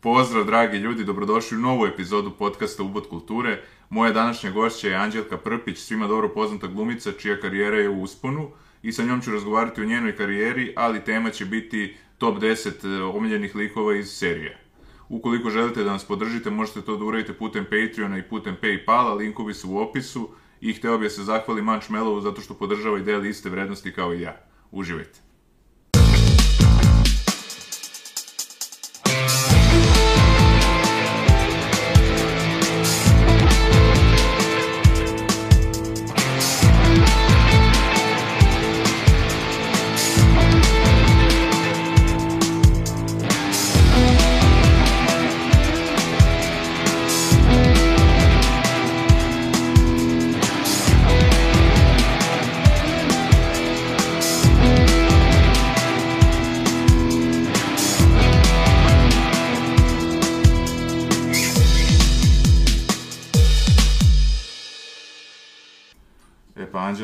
Pozdrav, dragi ljudi, dobrodošli u novu epizodu podcasta Ubod kulture. Moja današnja gošća je Anđelka Prpić, svima dobro poznata glumica, čija karijera je u usponu i sa njom ću razgovarati o njenoj karijeri, ali tema će biti top 10 eh, omiljenih likova iz serije. Ukoliko želite da nas podržite, možete to da uradite putem Patreona i putem Paypala, linkovi su u opisu i hteo bih da se zahvali Manchmelovu zato što podržava i deli iste vrednosti kao i ja. Uživajte.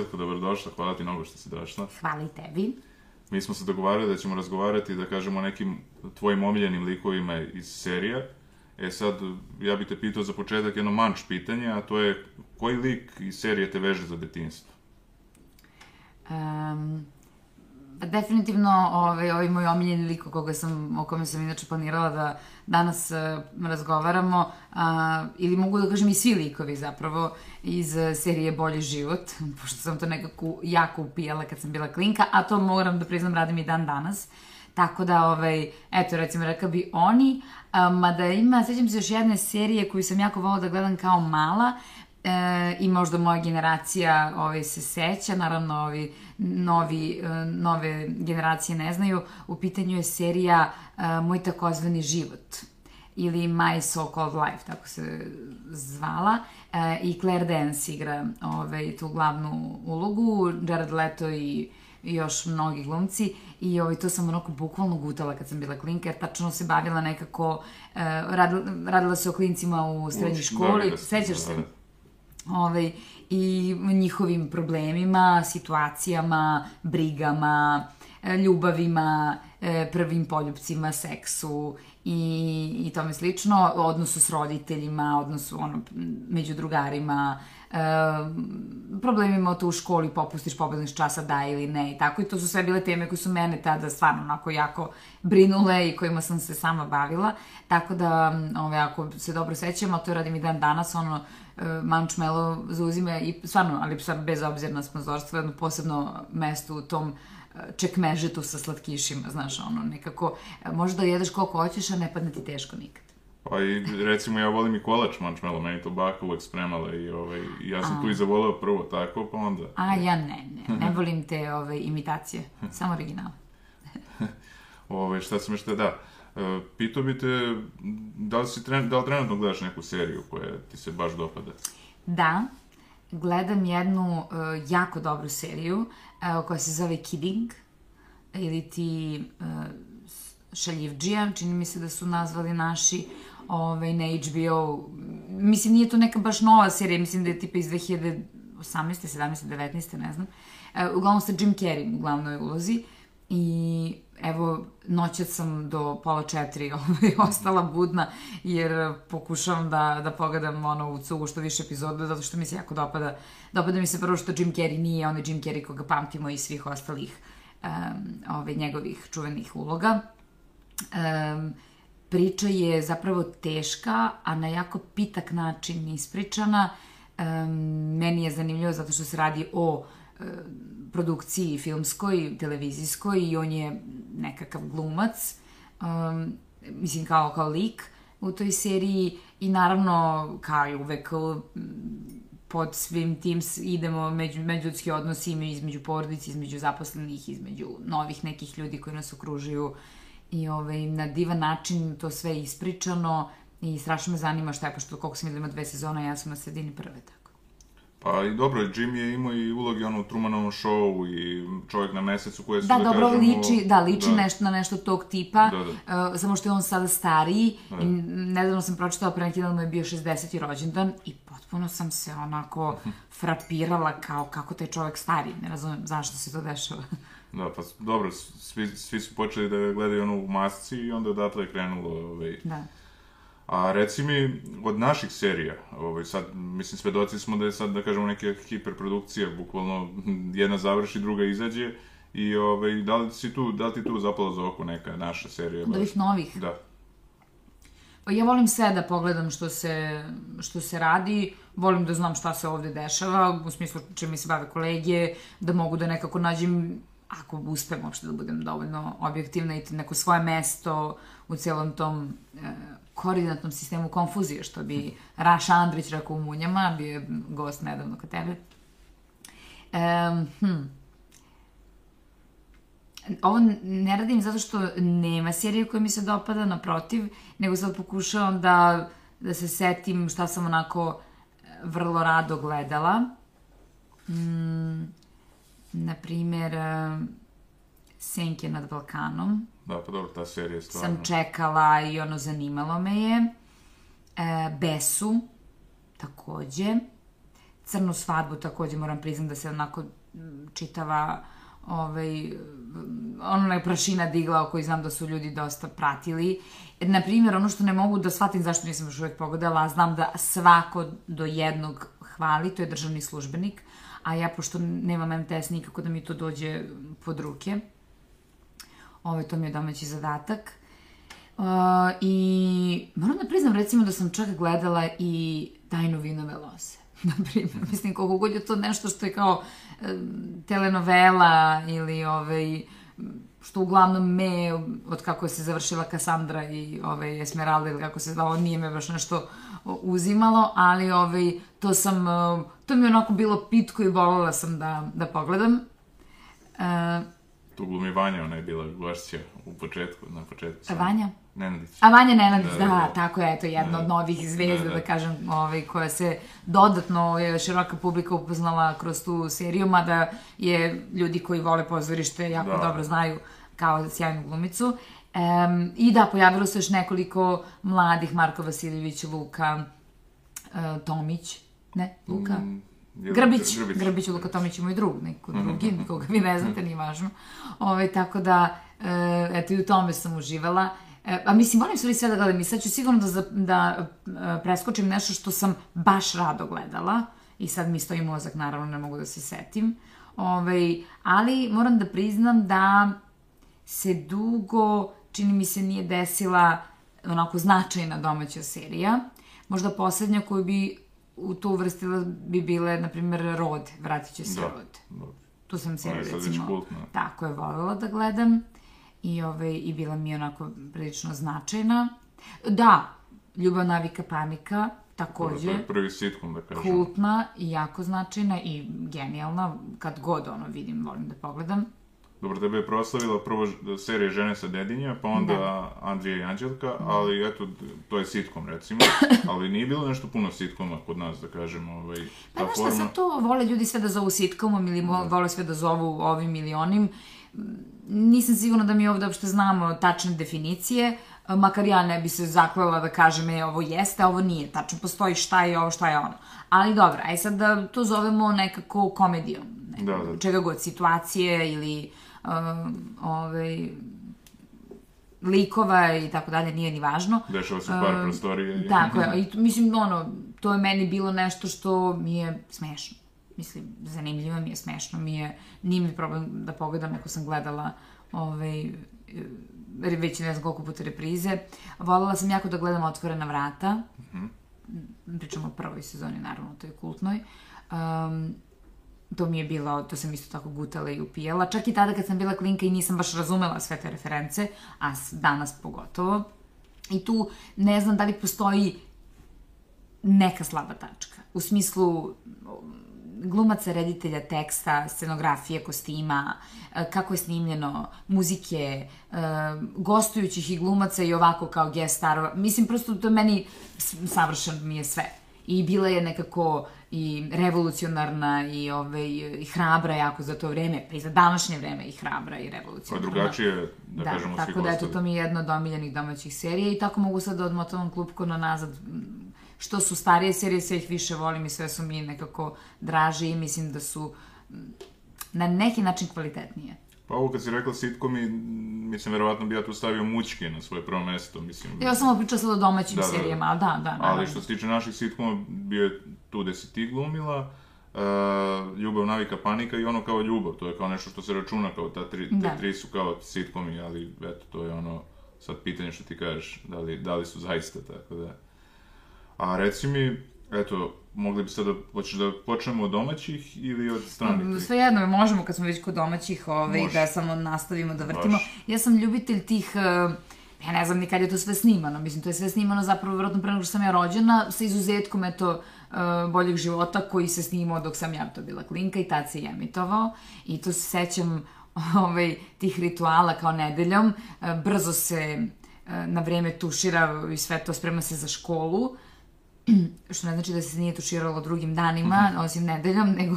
Anđelko, dobrodošla, hvala ti mnogo što si došla. Hvala i tebi. Mi smo se dogovarali da ćemo razgovarati, da kažemo, o nekim tvojim omiljenim likovima iz serija. E sad, ja bih te pitao za početak jedno manč pitanje, a to je koji lik iz serije te veže za detinstvo? Um, definitivno ovaj, ovaj moj omiljeni lik koga sam, o kome sam inače planirala da danas uh, razgovaramo, uh, ili mogu da kažem i svi likovi zapravo iz uh, serije Bolji život, pošto sam to nekako jako upijala kad sam bila klinka, a to moram da priznam radim i dan danas. Tako da, ovaj, eto, recimo, rekao bi oni, mada ima, sećam se još jedne serije koju sam jako volila da gledam kao mala, e, i možda moja generacija ovaj, se seća, naravno ovi novi, e, nove generacije ne znaju, u pitanju je serija e, Moj takozvani život ili My So-Called Life, tako se zvala, e, i Claire Dance igra ovaj, tu glavnu ulogu, Jared Leto i i još mnogi glumci i ovaj, to sam onako bukvalno gutala kad sam bila klinka, jer tačno se bavila nekako, e, radila, radila se o klincima u srednjoj školi, da, sećaš se? da, da. Ovaj, i njihovim problemima, situacijama, brigama, e, ljubavima, e, prvim poljubcima, seksu i, i tome slično, odnosu s roditeljima, odnosu ono, među drugarima, e, problemima to u školi popustiš, pobedniš časa da ili ne i tako i to su sve bile teme koje su mene tada stvarno onako jako brinule i kojima sam se sama bavila, tako da ove, ako se dobro sećam, a to radim i dan danas, ono, Mančmelo zauzime i stvarno, ali sad bez obzira na sponzorstvo, jedno posebno mesto u tom e, čekmežetu sa slatkišima, znaš, ono, nekako, e, možda jedeš koliko hoćeš, a ne padne ti teško nikad. Pa i recimo ja volim i kolač mančmelo, meni to baka uvek spremala i ovaj, ja sam tu i zavoleo prvo tako, pa onda... A ja ne, ne, ne volim te ove, imitacije, samo original. Ove, šta sam još te, da, pitao bi te, da li, si da li trenutno gledaš neku seriju koja ti se baš dopada? Da, gledam jednu uh, jako dobru seriju uh, koja se zove Kidding ili ti uh, Šaljivđija, čini mi se da su nazvali naši ovaj, na HBO. Mislim, nije to neka baš nova serija, mislim da je tipa iz 2018. 17. 19. ne znam. Uh, uglavnom sa Jim Carrey u glavnoj ulozi i evo, noćas sam do pola četiri ovaj, ostala budna, jer pokušavam da, da pogledam ono u cugu što više epizoda, zato što mi se jako dopada. Dopada mi se prvo što Jim Carrey nije onaj Jim Carrey koga pamtimo iz svih ostalih um, ove, njegovih čuvenih uloga. Um, priča je zapravo teška, a na jako pitak način ispričana. Um, meni je zanimljivo zato što se radi o um, produkciji filmskoj, televizijskoj i on je nekakav glumac, um, mislim kao, kao lik u toj seriji i naravno kao i uvek pod svim tim idemo među, međuljudski odnosi ime između porodici, između zaposlenih, između novih nekih ljudi koji nas okružuju i ovaj, na divan način to sve je ispričano i strašno me zanima šta je, pošto koliko sam videla ima dve sezone, ja sam na sredini prve, tako. Pa i dobro, Jim je imao i uloge ono u Trumanovom showu i čovjek na mesecu koje su, Da, da, dobro kažemo... liči, da, liči nešto na nešto tog tipa, Da, uh, samo što je on sada stariji i nedavno sam pročitala pre neki dan mu je bio 60. rođendan i potpuno sam se onako frapirala kao kako taj čovjek stari, ne razumem zašto se to dešava. Da, pa dobro, svi, svi su počeli da gledaju ono u masci i onda odatle je krenulo, ovaj, Da. A reci mi, od naših serija, ovaj, sad, mislim, svedoci smo da je sad, da kažemo, neka hiperprodukcija, bukvalno jedna završi, druga izađe, i ovaj, da li si tu, da li ti tu zapala za oko neka naša serija? Od ovih novih. Da, Pa ja volim sve da pogledam što se, što se radi, volim da znam šta se ovde dešava, u smislu čime se bave kolege, da mogu da nekako nađem, ako uspem uopšte da budem dovoljno objektivna i neko svoje mesto u celom tom e, koordinatnom sistemu konfuzije, što bi Raša Andrić rekao u Munjama, bio je gost nedavno kod tebe. Um, hm, ovo ne radim zato što nema serije koja mi se dopada, naprotiv, nego sad pokušavam da, da se setim šta sam onako e, vrlo rado gledala. Mm, naprimer, e, Senke nad Balkanom da, pa dobro, ta serija je stvarno... sam čekala i ono zanimalo me je. E, Besu, takođe. Crnu svadbu, takođe moram priznam da se onako čitava ovaj, ona je prašina digla koji znam da su ljudi dosta pratili. Na primjer, ono što ne mogu da shvatim zašto nisam još uvek pogledala, a znam da svako do jednog hvali, to je državni službenik, a ja pošto nemam MTS nikako da mi to dođe pod ruke, Ovo, to mi je domaći zadatak. Uh, I moram da priznam, recimo, da sam čak gledala i Tajnu vinove lose. Na primjer, mislim, koliko god je to nešto što je kao um, telenovela ili ovaj, što uglavnom me, od kako se završila Kasandra i ovaj, Esmeralda ili kako se zvao, nije me baš nešto uzimalo, ali ovaj, to sam, to mi je onako bilo pitko i voljela sam da, da pogledam. Uh, Tu glumi Vanja, ona je bila gošća u početku, na početku. samo. Vanja? Nenadić. A Vanja Nenadić, da, Da, da, da, tako je, eto, jedna Da. od novih zvezda, Da, da, da. kažem, ovaj, koja se dodatno je široka publika upoznala kroz tu seriju, mada je ljudi koji vole pozorište jako Da. dobro znaju kao sjajnu glumicu. Um, I da, pojavilo se još nekoliko mladih, Marko Vasiljević, Luka, uh, Tomić, ne, Luka? Mm, Grbić, Grbić. Grbić, Luka Tomić je moj drug, neko drugi, koga vi ne znate, nije važno. Ove, tako da, e, eto, i u tome sam uživala. E, a mislim, moram stvari sve da gledam i sad ću sigurno da, da e, preskočim nešto što sam baš rado gledala i sad mi stoji mozak, naravno, ne mogu da se setim. Ove, ali moram da priznam da se dugo, čini mi se, nije desila onako značajna domaća serija. Možda poslednja koju bi u to uvrstila bi bile, na primjer, Rod, vratit će se Da, Rod. da. Tu sam već recimo, kultna. tako je voljela da gledam i, ove, i bila mi onako prilično značajna. Da, Ljubav, navika, panika, To takođe, je prvi sitcom, da kažem. kultna i jako značajna i genijalna, kad god ono vidim, volim da pogledam. Dobro, tebe je proslavila prvo serija Žene sa Dedinja, pa onda Da. Andrija i Anđelka, ali eto, to je sitcom recimo, ali nije bilo nešto puno sitkoma kod nas, da kažem, ovaj, Pa ta šta, forma. sad to vole ljudi sve da zovu sitcomom ili mo- vole sve da zovu ovim ili onim. Nisam sigurna da mi ovde uopšte znamo tačne definicije, makar ja ne bi se zaklela da kažem e, ovo jeste, a ovo nije. Tačno postoji šta je ovo, šta je ono. Ali dobro, aj sad da to zovemo nekako komedijom. Ne, Da, da. Čega god, situacije ili ovaj, likova i tako dalje, nije ni važno. Dešava se par prostorije. i- Tako je, i mislim, ono, to je meni bilo nešto što mi je smešno. Mislim, zanimljivo mi je, smešno mi je, nije mi problem da pogledam ako sam gledala ovaj, e, već ne znam koliko puta reprize. Volela sam jako da gledam Otvorena vrata. Pričamo o prvoj sezoni, naravno, to je kultnoj. Um, to mi je bilo, to sam isto tako gutala i upijala. Čak i tada kad sam bila klinka i nisam baš razumela sve te reference, a danas pogotovo. I tu ne znam da li postoji neka slaba tačka. U smislu um, glumaca, reditelja, teksta, scenografije, kostima, e, kako je snimljeno, muzike, e, gostujućih i glumaca i ovako kao guest starova. Mislim, prosto to meni savršeno mi je sve. I bila je nekako i revolucionarna i, ovaj, i hrabra jako za to vreme, pa i za današnje vreme i hrabra i Pa revolucionarna. drugačije, da, Da, kažemo, tako da eto, to mi je jedna od omiljenih domaćih serija i tako mogu sad da odmotavam klupko na nazad. Što su starije serije, sve ih više volim i sve su mi nekako draže i mislim da su m, na neki način kvalitetnije. Pa Pa ovo kad si rekla sitkomi, mislim, verovatno bi ja tu stavio mućke na svoje prvo mesto, mislim. Ja sam pričala sad o domaćim Da, da, da. serijama, ali da, da, Ali naravno. što se tiče naših sitkoma, bio je tu gde si ti glumila, uh, Ljubav, navika, panika i ono kao ljubav, to je kao nešto što se računa kao ta tri, te Da. tri su kao sitkomi, ali eto, to je ono, sad pitanje što ti kažeš, da li, da li su zaista, tako da. A reci mi, eto, mogli bi sad da, hoćeš da počnemo od domaćih ili od stranih? Sve jedno, možemo kad smo već kod domaćih ovaj, Može. da samo nastavimo da vrtimo. Može. Ja sam ljubitelj tih, eh, ja ne znam ni kad je to sve snimano, mislim to je sve snimano zapravo vjerojatno pre nego što sam ja rođena, sa izuzetkom eto eh, boljeg života koji se snimao dok sam ja to bila klinka i tad se i emitovao. I to se sećam ovaj, tih rituala kao nedeljom, eh, brzo se eh, na vreme tušira i sve to sprema se za školu, što ne znači da se nije tuširalo drugim danima, osim nedeljom, nego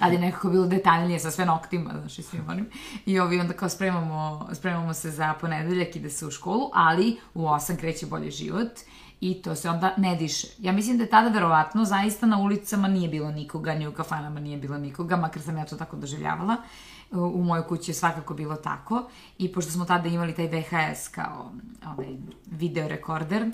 ali nekako bilo detaljnije sa sve noktima, znaš, i svim onim. I ovi onda kao spremamo, spremamo se za ponedeljak, ide se u školu, ali u 8 kreće bolji život i to se onda ne diše. Ja mislim da je tada verovatno zaista na ulicama nije bilo nikoga, ni u kafanama nije bilo nikoga, makar sam ja to tako doživljavala. U mojoj kući je svakako bilo tako i pošto smo tada imali taj VHS kao ovaj, video rekorder,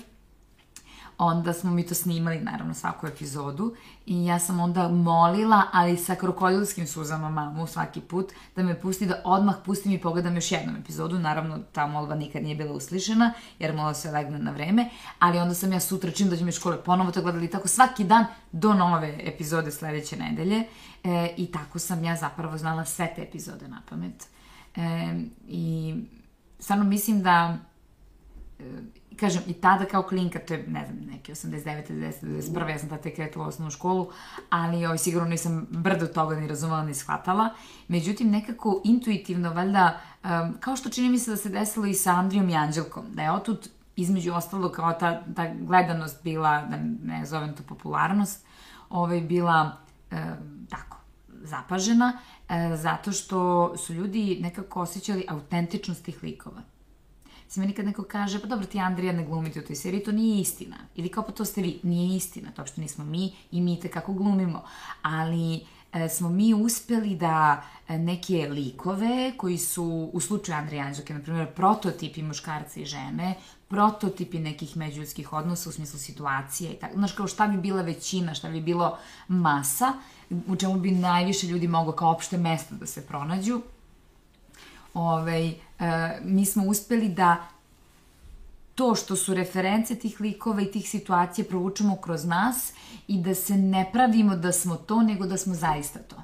onda smo mi to snimali, naravno, svaku epizodu. I ja sam onda molila, ali sa krokodilskim suzama mamu svaki put, da me pusti da odmah pustim i pogledam još jednom epizodu, naravno ta molba nikad nije bila uslišena, jer mola se legne na vreme, ali onda sam ja sutra čim dođem iz škole ponovo to gledala i tako svaki dan do nove epizode sledeće nedelje. E, i tako sam ja zapravo znala sve te epizode na pamet. E, I stvarno mislim da kažem, i tada kao klinka, to je, ne znam, neke 89. 90. 91. ja sam tada tek kretala u osnovnu školu, ali ovaj, sigurno nisam brdo toga ni razumela ni shvatala. Međutim, nekako intuitivno, valjda, um, kao što čini mi se da se desilo i sa Andrijom i Anđelkom, da je otud između ostalo kao ta, ta gledanost bila, da ne zovem to popularnost, ovaj, bila um, tako, zapažena, e, zato što su ljudi nekako osjećali autentičnost tih likova. Mislim, meni kad neko kaže, pa dobro, ti Andrija ne glumite u toj seriji, to nije istina. Ili kao, pa to ste vi. Nije istina, to uopšte nismo mi i mi te kako glumimo. Ali e, smo mi uspeli da e, neke likove koji su, u slučaju Andrija Anđelke, na primjer, prototipi muškarca i žene, prototipi nekih međuljudskih odnosa u smislu situacije i tako. Znaš, kao šta bi bila većina, šta bi bilo masa, u čemu bi najviše ljudi moglo kao opšte mesto da se pronađu, ovaj, e, mi smo uspeli da to što su reference tih likova i tih situacija provučemo kroz nas i da se ne pravimo da smo to, nego da smo zaista to.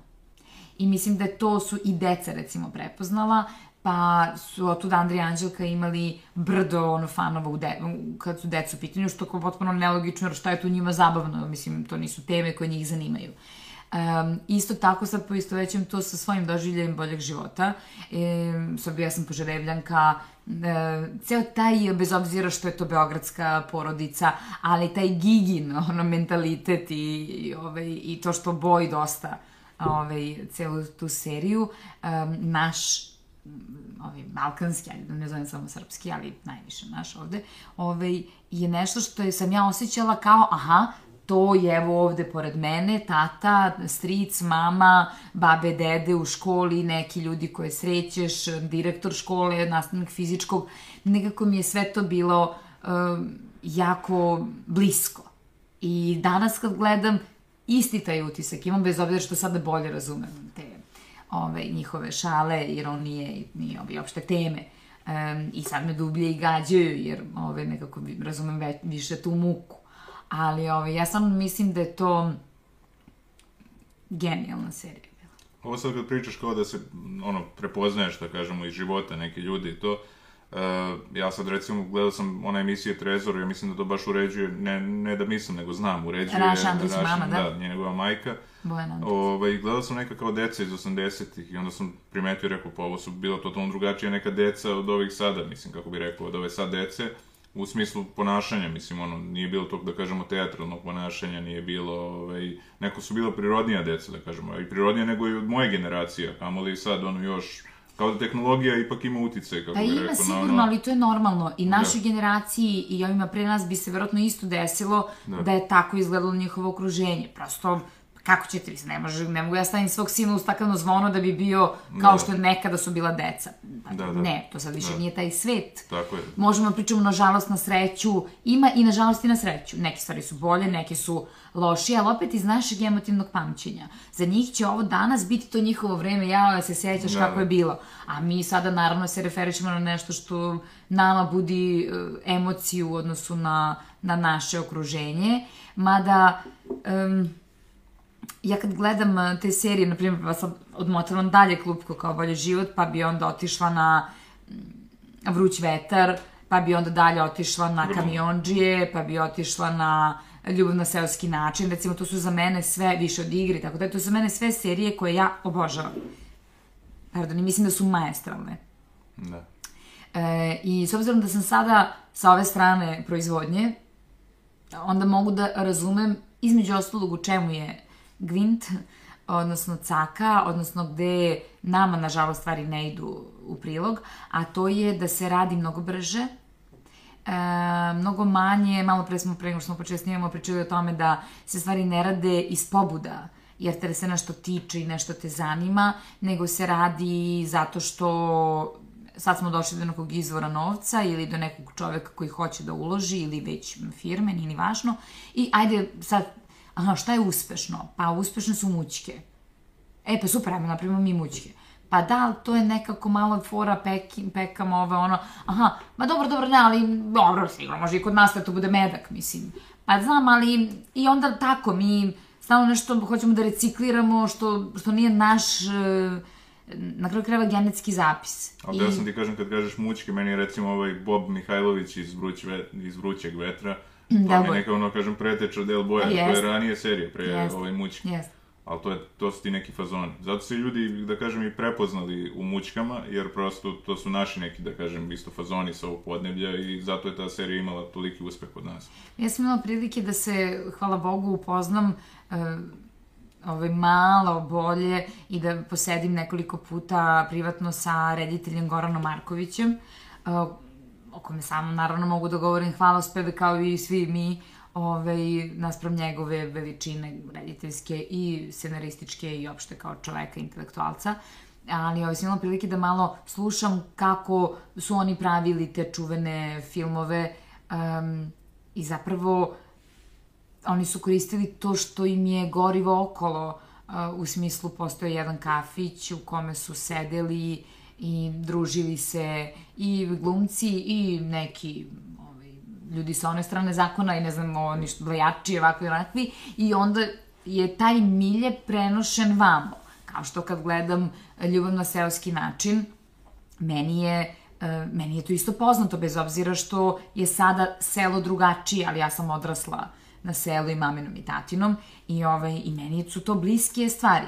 I mislim da to su i deca recimo prepoznala, pa su otud Andrija Anđelka imali brdo ono fanova u de, kad su deca u pitanju, što kao potpuno nelogično, jer šta je tu njima zabavno, mislim, to nisu teme koje njih zanimaju. Um, isto tako sad poistovećam to sa svojim doživljajem boljeg života. E, sad ja sam požerebljanka, e, ceo taj, bez obzira što je to beogradska porodica, ali taj gigin, ono, mentalitet i, i, ovaj, i to što boji dosta ovaj, celu tu seriju, um, naš ovaj, balkanski, da ne zovem samo srpski, ali najviše naš ovde, ovaj, je nešto što je, sam ja osjećala kao, aha, to je evo ovde pored mene, tata, stric, mama, babe, dede u školi, neki ljudi koje srećeš, direktor škole, nastavnik fizičkog, nekako mi je sve to bilo um, jako blisko. I danas kad gledam, isti taj utisak imam, bez obzira što sada bolje razumem te ove, njihove šale, ironije i, ove, opšte teme. Um, I sad me dublje i gađaju, jer ove, nekako razumem već, više tu muku. Ali ove, ja sam mislim da je to genijalna serija. bila. Ovo sad kad pričaš kao da se, ono, prepoznaješ, da kažemo, iz života neke ljudi i to, Uh, ja sad recimo gledao sam one emisije Trezor, ja mislim da to baš uređuje, ne, ne da mislim, nego znam, uređuje... Raša Andrić, mama, da. Da, njegova majka. Bojana Andrić. Ovaj, gledao sam neka kao deca iz 80-ih i onda sam primetio i rekao, pa ovo su bila totalno drugačija neka deca od ovih sada, mislim, kako bi rekao, od ove sad dece, u smislu ponašanja, mislim, ono, nije bilo tog, da kažemo, teatralnog ponašanja, nije bilo, ovaj, neko su bila prirodnija deca, da kažemo, i prirodnija nego i od moje generacije, kamoli sad, ono, još, kao da tehnologija ipak ima uticaj, kako Pa bi ima rekao, sigurno, na ono... ali to je normalno. I našoj Da. generaciji i ovima pre nas bi se verovatno isto desilo da, Da. je tako izgledalo njihovo okruženje. Prosto, kako ćete vi se, ne, može, ne mogu ja staviti svog sina u stakleno zvono da bi bio kao Da. što je nekada su bila deca. Da, da. Ne, to sad više Da. nije taj svet. Tako je. Možemo da pričamo nažalost na sreću, ima i nažalost i na sreću. Neke stvari su bolje, neke su lošije, ali opet iz našeg emotivnog pamćenja. Za njih će ovo danas biti to njihovo vreme, ja se sećaš Da, kako da. je bilo. A mi sada naravno se referišemo na nešto što nama budi e, emociju u odnosu na, na naše okruženje. Mada, em, ja kad gledam e, te serije, na primjer, pa sad odmotavam dalje klupko kao bolje život, pa bi onda otišla na mm, vruć vetar, pa bi onda dalje otišla na kamionđije, pa bi otišla na ljubav na seoski način, recimo to su za mene sve više od igre, tako da to su za mene sve serije koje ja obožavam. Pardon, i mislim da su maestralne. Da. E, I s obzirom da sam sada sa ove strane proizvodnje, onda mogu da razumem između ostalog u čemu je Gvint, odnosno Caka, odnosno gde nama, nažalost, stvari ne idu u prilog, a to je da se radi mnogo brže, e, mnogo manje, malo pre smo, pre nego smo počeli snimamo, pričali o tome da se stvari ne rade iz pobuda, jer te se nešto tiče i nešto te zanima, nego se radi zato što sad smo došli do nekog izvora novca ili do nekog čoveka koji hoće da uloži ili već firme, nije ni važno. I ajde sad, aha, šta je uspešno? Pa uspešne su mućke. E, pa super, ajmo napravimo mi mućke. Pa da, to je nekako malo fora, peki, pekamo ove, ono, aha, ma dobro, dobro, ne, ali, dobro, sigurno, može i kod nas da to bude medak, mislim. Pa znam, ali, i onda tako, mi stalno nešto hoćemo da recikliramo, što, što nije naš, e, na kraju krajeva, genetski zapis. Ali ja sam ti kažem, kad kažeš mućke, meni je recimo ovaj Bob Mihajlović iz, Vruć ve, iz Vrućeg vetra, Da, mi je neka, ono, kažem, preteča Del Boja, to Jest. je ranije serije, pre Jest. ovaj mućke. Jeste. Ali to, je, to su ti neki fazoni. Zato su ljudi, da kažem, i prepoznali u mućkama, jer prosto to su naši neki, da kažem, isto fazoni sa ovog podneblja i zato je ta serija imala toliki uspeh kod nas. Ja sam imala prilike da se, hvala Bogu, upoznam e, ovaj, malo bolje i da posedim nekoliko puta privatno sa rediteljem Goranom Markovićem, e, o kome samo naravno mogu da govorim hvalospeve kao i svi mi, ovaj, naspram njegove veličine rediteljske i scenarističke i opšte kao čoveka, intelektualca. Ali ovaj, sam imala prilike da malo slušam kako su oni pravili te čuvene filmove um, i zapravo oni su koristili to što im je gorivo okolo, uh, u smislu postoje jedan kafić u kome su sedeli i družili se i glumci i neki ovaj, ljudi sa one strane zakona i ne znam, o, ništa, blejači, i onakvi, i onda je taj milje prenošen vamo. Kao što kad gledam Ljubav na seoski način, meni je e, meni je to isto poznato, bez obzira što je sada selo drugačije, ali ja sam odrasla na selu i maminom i tatinom i, ovaj, i meni su to bliske stvari.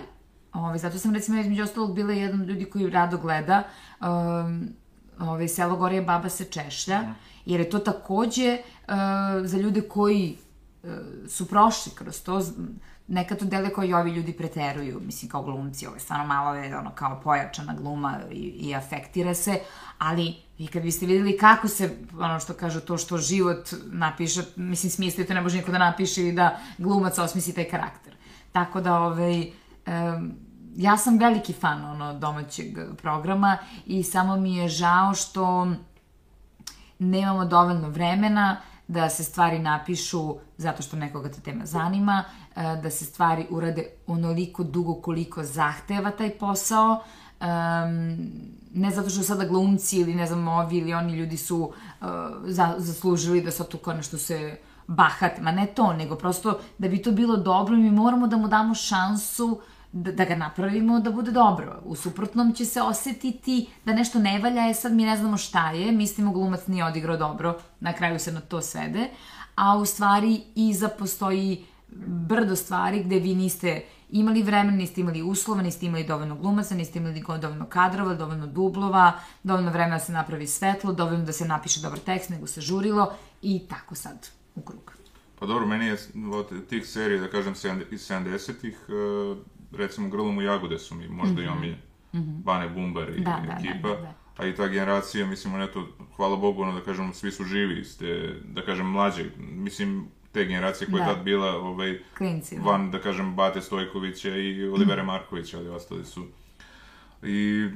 Ovaj, zato sam recimo između ostalog bila jedan od ljudi koji rado gleda um, ovaj, selo Gorije baba se češlja, jer je to takođe uh, za ljude koji uh, su prošli kroz to, nekad to dele kao i ovi ljudi preteruju, mislim kao glumci, ovo je stvarno malo je ono kao pojačana gluma i, i afektira se, ali vi kad biste videli kako se, ono što kažu, to što život napiše, mislim smisli, to ne može niko da napiše i da glumac osmisli taj karakter. Tako da, ovaj, ja sam veliki fan ono domaćeg programa i samo mi je žao što nemamo dovoljno vremena da se stvari napišu zato što nekoga ta tema zanima, e, da se stvari urade onoliko dugo koliko zahteva taj posao, um, ne zato što sada glumci ili ne znam ovi ili oni ljudi su uh, za, zaslužili da sad tu kao nešto se bahate, ma ne to, nego prosto da bi to bilo dobro mi moramo da mu damo šansu da, da ga napravimo da bude dobro. U suprotnom će se osetiti da nešto ne valja, e sad mi ne znamo šta je, mislimo glumac nije odigrao dobro, na kraju se na to svede, a u stvari iza postoji brdo stvari gde vi niste imali vremena, niste imali uslova, niste imali dovoljno glumaca, niste imali dovoljno kadrova, dovoljno dublova, dovoljno vremena da se napravi svetlo, dovoljno da se napiše dobar tekst, nego se žurilo i tako sad u krug. Pa dobro, meni je od tih serija, da kažem, iz 70-ih, e, recimo Grlom u jagode su mi možda i omiljeni. Bane Bumbar i Mhm. Da, da, da, ekipa. da, da. A i ta generacija, mislim, eto, hvala Bogu, ono, da kažem, svi su živi iz te, da kažem, mlađe. Mislim, te generacije koja je Da. tad bila ovaj, Klinci. da. van, da kažem, Bate Stojkovića i Olivera Markovića, ali ostali su. I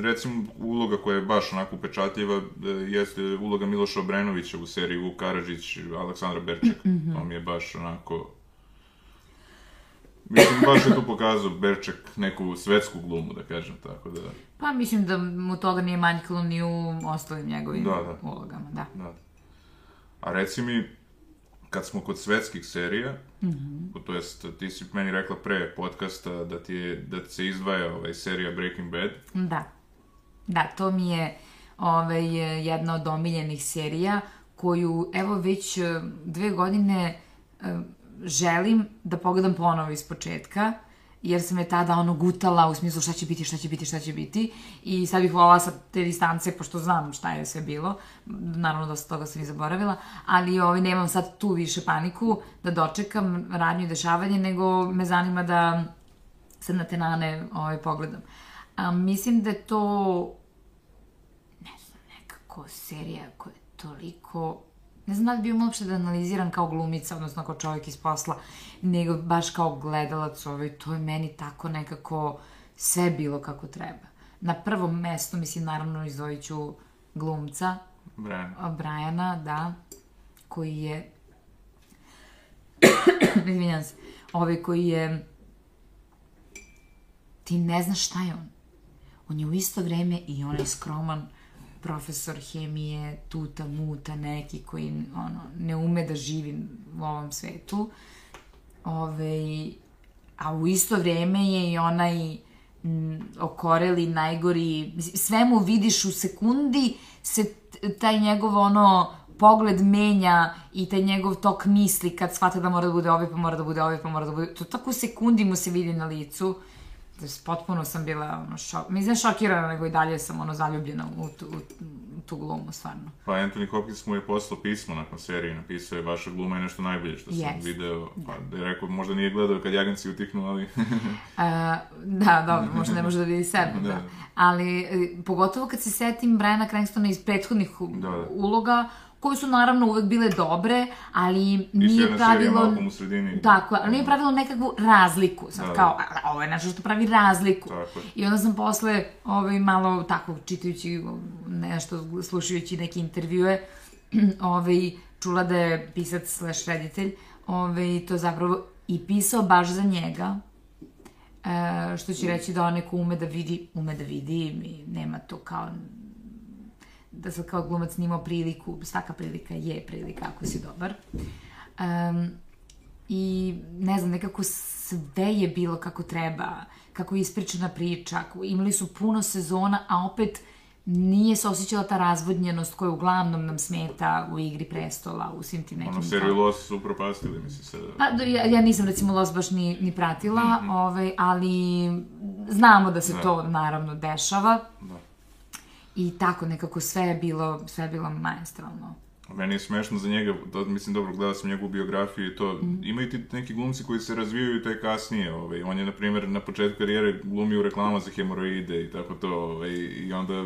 recimo uloga koja je baš onako upečatljiva e, jeste uloga Miloša Obrenovića u seriji Vuk Karadžić, Aleksandra Berček. To mi je baš onako... Mislim, baš je tu pokazao Berček neku svetsku glumu, da kažem, tako da... Pa mislim da mu toga nije manjkalo ni u ostalim njegovim Da, da. ulogama, da. Da. A reci mi, kad smo kod svetskih serija, to jest ti si meni rekla pre podcasta da ti, je, da ti se izdvaja ovaj, serija Breaking Bad. Da. Da, to mi je ovaj, jedna od omiljenih serija koju, evo, već eh, dve godine eh, želim da pogledam ponovo iz početka, jer sam je tada ono gutala u smislu šta će biti, šta će biti, šta će biti. I sad bih volala sa te distance, pošto znam šta je sve bilo, naravno dosta toga sam i zaboravila, ali ovaj, nemam sad tu više paniku da dočekam radnju i dešavanje, nego me zanima da sad na te nane ovaj, pogledam. A, mislim da je to ne znam, nekako serija koja je toliko ne znam da li bi imala uopšte da analiziram kao glumica, odnosno kao čovjek iz posla, nego baš kao gledalac ovaj, to je meni tako nekako sve bilo kako treba. Na prvom mestu, mislim, naravno izdvojit ću glumca, Brian. a, Briana, da, koji je izvinjam se, ovaj koji je ti ne znaš šta je on. On je u isto vreme i onaj skroman profesor hemije, tuta, muta, neki koji ono, ne ume da živi u ovom svetu. Ove, a u isto vreme je i onaj m, okoreli, najgori, sve mu vidiš u sekundi, se taj njegov ono pogled menja i taj njegov tok misli kad shvata da mora da bude ovaj, pa mora da bude ovaj, pa mora da bude... To tako u sekundi mu se vidi na licu. Da potpuno sam bila ono šok... Mislim, ne šokirana, nego i dalje sam ono zaljubljena u tu, u, tu glumu, stvarno. Pa Anthony Hopkins mu je poslao pismo nakon serije, napisao je vaša gluma je nešto najbolje što sam Jest. video, pa da je rekao, možda nije gledao kad je agencija utihnu, ali... A, da, dobro, možda ne može da vidi sebe, da. Da. Ali, e, pogotovo kad se setim Briana Cranstona iz prethodnih Da, da. uloga, koje su naravno uvek bile dobre, ali Isto nije pravilo... Malcolm u sredini. Tako, ali nije pravilo nekakvu razliku. Sad Da, da. kao, a, ovo je nešto što pravi razliku. Tako. I onda sam posle ovaj, malo tako čitajući nešto, slušajući neke intervjue, ovaj, čula da je pisac slash reditelj ovaj, to zapravo i pisao baš za njega, e, što će reći da on neko ume da vidi, ume da vidi i nema to kao da sad kao glumac nimao priliku, svaka prilika je prilika ako si dobar. Um, I ne znam, nekako sve je bilo kako treba, kako je ispričana priča, imali su puno sezona, a opet nije se osjećala ta razvodnjenost koja uglavnom nam smeta u igri prestola, u svim tim nekim... Ono, seriju Lost su upropastili, mislim se. Pa, da, ja, ja nisam recimo Lost baš ni, ni pratila, Mhm. ovaj, ali znamo da se to naravno dešava. Da. I tako nekako sve je bilo, sve je bilo maestralno. Meni je smešno za njega, to, mislim, dobro, gledao sam njegovu biografiju i to, Mhm. imaju ti neki glumci koji se razvijaju te kasnije, ovaj, on je, na primjer, na početku karijere glumio u reklamama za hemoroide i tako to, ovaj, i onda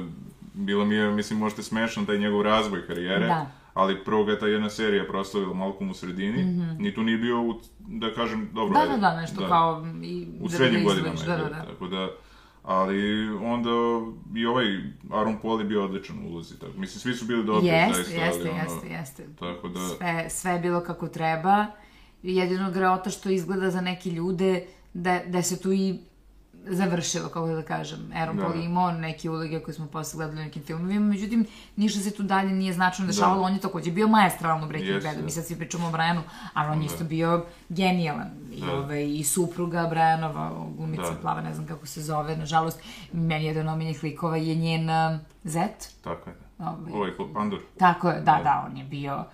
bilo mi je, mislim, možete smešan taj njegov razvoj karijere, Da. ali prvo ga je ta jedna serija proslavila Malcolm u sredini, ni tu nije bio, u, da kažem, dobro. Da, ajde, da, da, nešto kao... I, u da- srednjim da godinama da, da, da. tako da, ali onda i ovaj Aaron Paul je bio odličan u ulozi, tako, mislim, svi su bili dobri, Jeste, zaista, jeste, ali ono, jeste, jeste. tako da... Sve, sve je bilo kako treba. Jedino greota što izgleda za neke ljude da, da se tu i završilo, kako da kažem. Aaron Da. Imao neke uloge koje smo posle gledali u nekim filmovima, međutim, ništa se tu dalje nije značajno dešavalo. On je takođe bio majestralan u Breaking Badu. da. Mi sad svi pričamo o Brianu, ali on je isto bio genijalan. I, Da. ovaj, i supruga Brianova, glumica Da. plava, ne znam kako se zove, nažalost, meni jedan omiljenih likova je njen uh, zet. Tako je. Ovaj, Ovaj Pandur. tako je, da, da, on je bio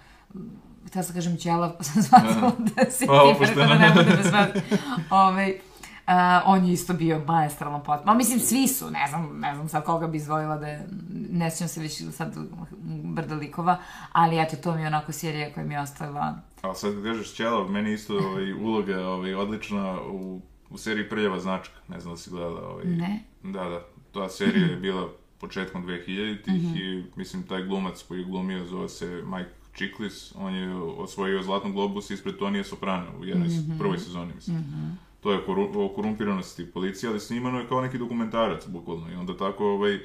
htela sam kažem ćelav, pa sam shvatila da se Pa, ti da ne bude bez Uh, on je isto bio maestralan potpuno. Mislim, svi su, ne znam, ne znam sad koga bi izvojila da je, ne sjećam se već sad brda likova, ali eto, to mi je onako serija koja mi je ostavila Ali sad kad kažeš Ćelav, meni isto ovaj, uloga ovaj, odlična u, u seriji Prljava značka. Ne znam da si gledala. Ovaj. Ne. Da, da. Ta serija je bila početkom 2000-ih Mhm. i mislim taj glumac koji je glumio zove se Mike Chiklis, on je osvojio Zlatnog globusa ispred Tonije Soprana u jednoj Mhm. prvoj sezoni, mislim. To je o korumpiranosti policije, ali snimano je kao neki dokumentarac, bukvalno. I onda tako, ovaj,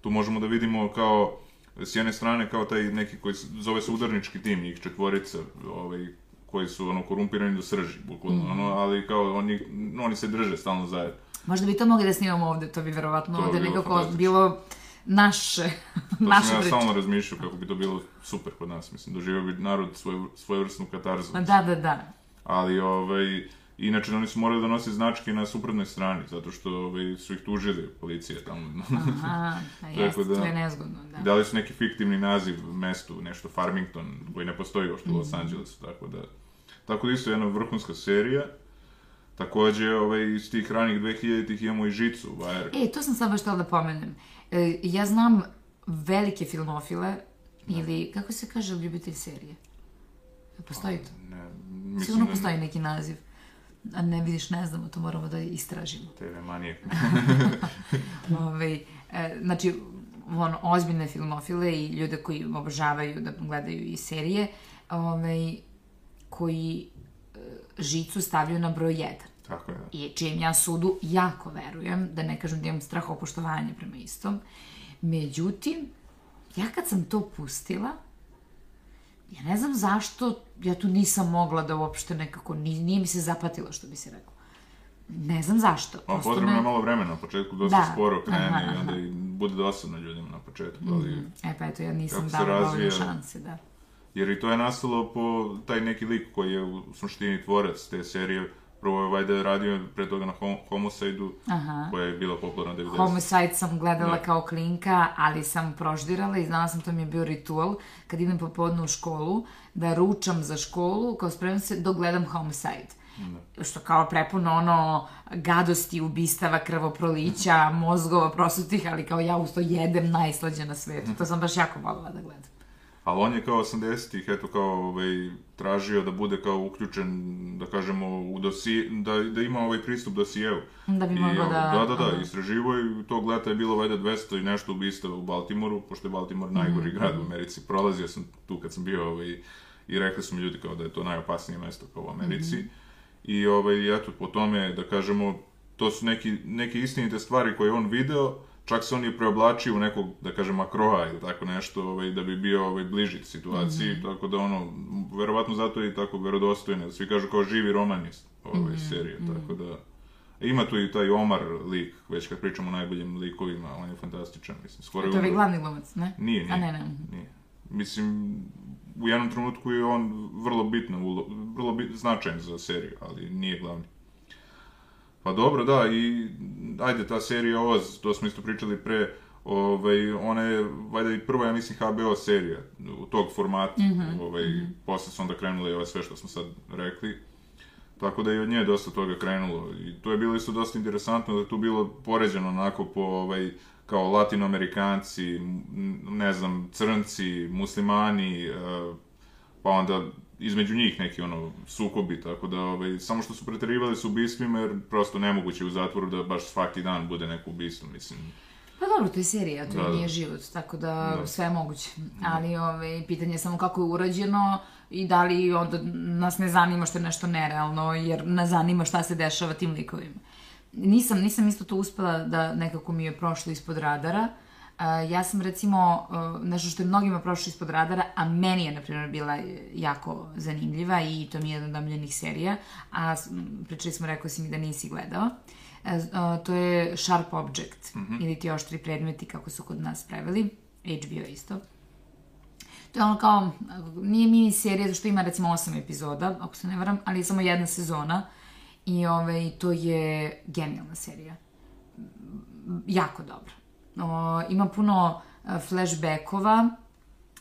tu možemo da vidimo kao, s jedne strane, kao taj neki koji se, zove se udarnički tim, njih četvorica, ovaj, koji su ono korumpirani do srži, bukvalno, Mhm. ono, ali kao oni, oni se drže stalno zajedno. Možda bi to mogli da snimamo ovde, to bi verovatno To ovde bilo nekako fantastično. bilo naše, To naša sam ja stalno razmišljao kako bi to bilo super kod nas, mislim, doživio bi narod svoj, svojevrsnu katarzu. Ma Da, da, da. Ali, ovaj, inače oni su morali da nose značke na suprotnoj strani, zato što ovaj, su ih tužili policija tamo. Aha, pa jeste, da- to je nezgodno, da. Dali su neki fiktivni naziv mestu, nešto Farmington, koji ne postoji uopšte u Los Mhm. Angelesu, tako da... Tako da isto jedna vrhunska serija. Takođe, ovaj, iz tih ranih 2000-ih imamo i Žicu, Wire. E, to sam sad baš htjela da pomenem. E, ja znam velike filmofile, ili, kako se kaže ljubitelj serije? Postoji to? Ne, mislim Sigurno da postoji neki naziv. A ne vidiš, ne znamo, to moramo da istražimo. TV manijak. Ove, e, znači, on, ozbiljne filmofile i ljude koji obožavaju da gledaju i serije, ove, koji e, žicu stavljaju na broj 1. tako je. i čijem ja sudu jako verujem, da ne kažem da imam strahopoštovanje prema istom. Međutim, ja kad sam to pustila, ja ne znam zašto, ja tu nisam mogla da uopšte nekako, ni- nije mi se zapatilo, što bi se reklo. Ne znam zašto. Prosto potrebno je me- malo vremena, na početku dosta Da, sporo krene aha, i onda aha. i bude dosadno ljudima na početku, ali... E pa eto, ja nisam dala dovoljno šanse, da. Jer i to je nastalo po taj neki lik koji je u suštini tvorac te serije. Prvo je Vajda radio pre toga na Hom- Aha. koja je bila popularna 90. Homicide sam gledala Da. kao klinka, ali sam proždirala i znala sam to mi je bio ritual kad idem popodne u školu, da ručam za školu, kao spremam se dok gledam Homicide. Što kao prepuno ono gadosti, ubistava, krvoprolića, mozgova prosutih, ali kao ja uz to jedem najslađe na svetu. To sam baš jako voljela da gledam. Ali on je kao 80-ih, eto kao ovaj, tražio da bude kao uključen, da kažemo, u dosi, da, da ima ovaj pristup dosijevu. Da bi mogao da- Da, da, da, istraživo i tog leta je bilo valjda 200 i nešto ubistava u Baltimoru, pošto je Baltimore najgori Mhm. grad u Americi. Prolazio sam tu kad sam bio ovaj, i rekli su mi ljudi kao da je to najopasnije mesto kao u Americi. Mhm. I ovaj, eto, po tome, da kažemo, to su neki, neke istinite stvari koje je on video, čak se on je preoblačio u nekog, da kažem, akroa ili tako nešto, ovaj, da bi bio ovaj, bliži situaciji, Mhm. tako da ono, verovatno zato je i tako verodostojno, svi kažu kao živi roman iz ove Mhm, serije, tako da... Ima tu i taj Omar lik, već kad pričamo o najboljim likovima, on je fantastičan, mislim, skoro To je ovaj umro. glavni glumac, ne? Nije, nije. A ne, ne. Nije. Mislim, u jednom trenutku je on vrlo bitno, ulo- vrlo bit, značajan za seriju, ali nije glavni. Pa dobro, da, i ajde, ta serija Oz, to smo isto pričali pre, ovaj, ona je, valjda i prva, ja mislim, HBO serija u tog formata, ovaj, posle su onda krenule i ove sve što smo sad rekli. Tako da i od nje dosta toga krenulo. I to je bilo isto dosta interesantno da je tu bilo poređeno onako po ovaj, kao latinoamerikanci, ne znam, crnci, muslimani, e, pa onda između njih neki ono sukobi, tako da ovaj, samo što su preterivali s ubistvima jer prosto nemoguće u zatvoru da baš svaki dan bude neko ubistvo, mislim. Pa dobro, to je serija, to Da, da. nije život, tako da, Da. sve je moguće. Ali ove, pitanje je samo kako je urađeno i da li onda nas ne zanima što je nešto nerealno, jer nas zanima šta se dešava tim likovima. Nisam, nisam isto to uspela da nekako mi je prošlo ispod radara. A, ja sam recimo, uh, nešto što je mnogima prošlo ispod radara, a meni je, na primjer, bila jako zanimljiva i to mi je jedna od omiljenih serija, a pričali smo, rekao si mi da nisi gledao. A, to je Sharp Object, ili ti oštri predmeti, kako su kod nas preveli, HBO isto. To je ono kao, nije mini serija, zašto ima recimo osam epizoda, ako se ne varam, ali je samo jedna sezona i ovaj, to je genijalna serija. Jako dobra. O, ima puno e, flashbackova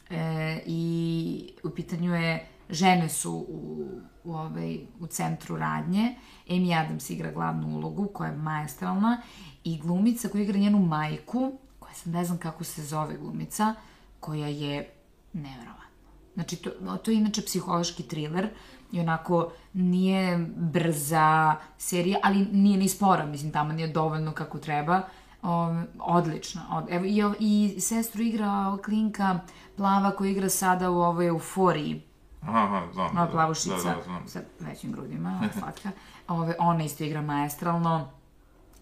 e, i u pitanju je žene su u, u, ovaj, u centru radnje. Amy Adams igra glavnu ulogu koja je maestralna i glumica koja igra njenu majku, koja sam ne znam kako se zove glumica, koja je neverovatna. Znači, to, to je inače psihološki thriller i onako nije brza serija, ali nije ni spora, mislim, tamo nije dovoljno kako treba. O, odlično. Od, evo, i, I sestru igra klinka plava koja igra sada u ovoj euforiji. Aha, znam. Ova da, plavušica Da, da, znam. sa većim grudima, slatka. Ove, ona isto igra maestralno.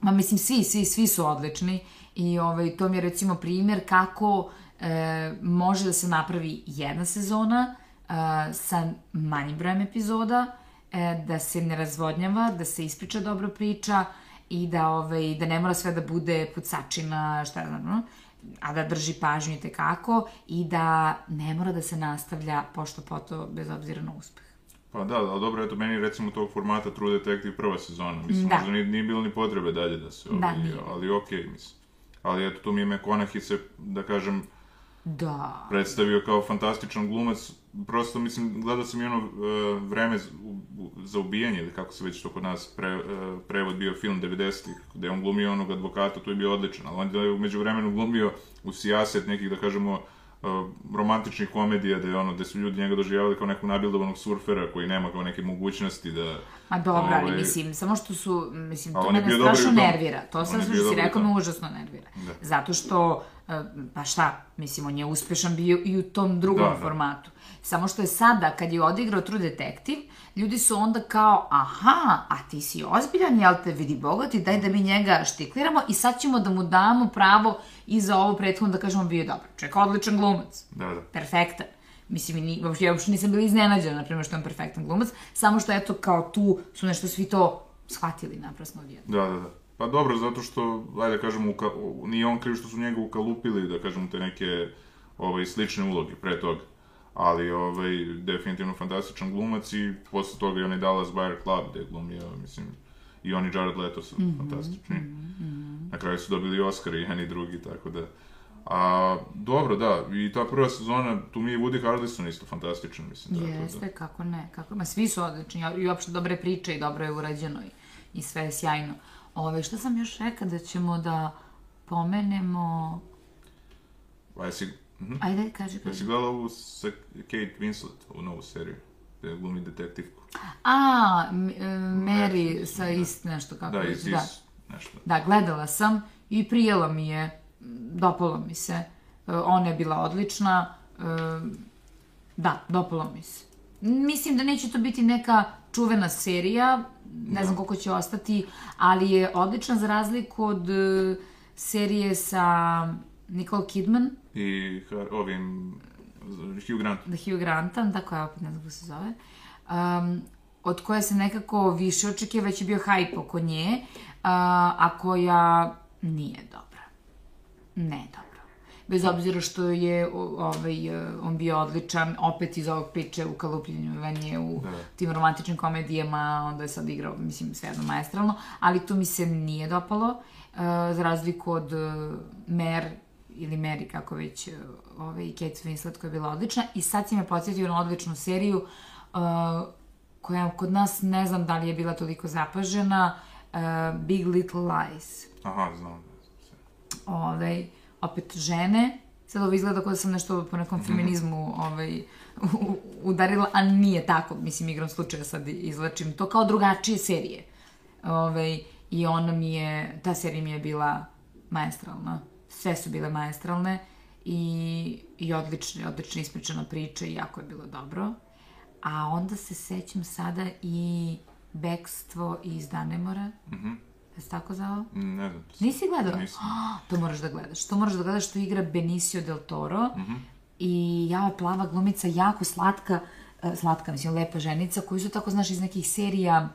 Ma mislim, svi, svi, svi su odlični i ovaj, to mi je recimo primjer kako e, može da se napravi jedna sezona e, sa manjim brojem epizoda, e, da se ne razvodnjava, da se ispriča dobro priča i da, ovaj, da ne mora sve da bude pucačina, šta znam, a da drži pažnju i tekako i da ne mora da se nastavlja pošto poto bez obzira na uspeh. Pa da, ali dobro, eto, meni recimo tog formata True Detective prva sezona, mislim, Da. možda nije, nije bilo ni potrebe dalje da se, Da, ovaj, ali okej, mislim. Ali eto, tu mi je McConaughey se, da kažem, Da. predstavio kao fantastičan glumac. Prosto, mislim, gledao sam i ono e, vreme za ubijanje, ili kako se već to kod nas pre, e, prevod bio film 90-ih, gde on glumio onog advokata, tu je bio odličan, ali onda je umeđu vremenu glumio u sijaset nekih, da kažemo, e, romantičnih komedija, gde, je ono, gde su ljudi njega doživljavali kao nekog nabildovanog surfera koji nema kao neke mogućnosti da... Ma dobro, ali Ovaj, mislim, samo što su, mislim, to on mene strašno nervira. To On je što si rekao me užasno nervira. Da. Zato što, pa šta, mislim, on je uspešan bio i u tom drugom Da, da. Samo što je sada, kad je odigrao True Detective, ljudi su onda kao, aha, a ti si ozbiljan, jel te vidi bogati, daj da mi njega štikliramo i sad ćemo da mu damo pravo i za ovo prethodno da kažemo bio je dobar. Čeka, odličan glumac Da, da. perfektan. Mislim, ni, uopšte, ja uopšte nisam bila iznenađena, na primjer, što je on perfektan glumac, samo što, eto, kao tu su nešto svi to shvatili naprasno odjedno. Da, da, da. Pa dobro, zato što, ajde da kažemo, uka, nije on kriv što su njega ukalupili, da kažemo, te neke ovaj, slične uloge pre toga. Ali, ovaj, definitivno fantastičan glumac i posle toga i onaj Dallas Buyer Club gde je glumio, mislim, i oni Jared Leto su fantastični. Na kraju su dobili Oscar i jedan i drugi, tako da... A, dobro, da, i ta prva sezona, tu mi je Woody Harrelson isto fantastičan, mislim, tako da... Jeste, kako ne, kako, ma svi su odlični, i uopšte dobre priče i dobro je urađeno i, i sve je sjajno. Ove, što sam još rekla da ćemo da pomenemo... A jesi, mhm. Ajde, kaži, jesi kaži. gledala ovu sa Kate Winslet, u novu seriju, gde glumi detektivku? A, e, Mary Netflix, sa da. ist nešto kako Da, iz, iz, nešto. Da, gledala sam i prijela mi je, dopalo mi se. E, Ona je bila odlična. e, Da, dopalo mi se. Mislim da neće to biti neka čuvena serija, ne znam koliko će ostati, ali je odlična za razliku od serije sa Nicole Kidman, I ovim, Hugh Grant. da Hugh Grantom, tako ja opet ne znam kako se zove, um, od koje se nekako više očekuje, već je bio hype oko nje, a, a koja nije dobra. Ne dobra. Bez obzira što je ovaj, on bio odličan, opet iz ovog priče u kalupljenju u Da. tim romantičnim komedijama, onda je sad igrao, mislim, sve jedno maestralno, ali to mi se nije dopalo, uh, za razliku od uh, Mer ili Mary, kako već, uh, ovaj, Kate Winslet koja je bila odlična i sad si me podsjetio na odličnu seriju uh, koja kod nas ne znam da li je bila toliko zapažena, uh, Big Little Lies Aha, znam. ovaj, opet žene, sad ovo izgleda kao da sam nešto po nekom feminizmu ovaj, u- udarila, a nije tako, mislim, igram slučaja sad izlačim to kao drugačije serije. Ovaj, I ona mi je, ta serija mi je bila maestralna. Sve su bile maestralne i, i odlične, odlično ispričana priča i jako je bilo dobro. A onda se sećam sada i Bekstvo iz Danemora. Mhm. Je se tako zvao? Mm, Ne znam. Nisi gledao? Nisam. Ah, to moraš da gledaš. To moraš da gledaš, to igra Benicio del Toro. I ja plava glumica, jako slatka, e, slatka, mislim, lepa ženica, koju su tako, znaš, iz nekih serija,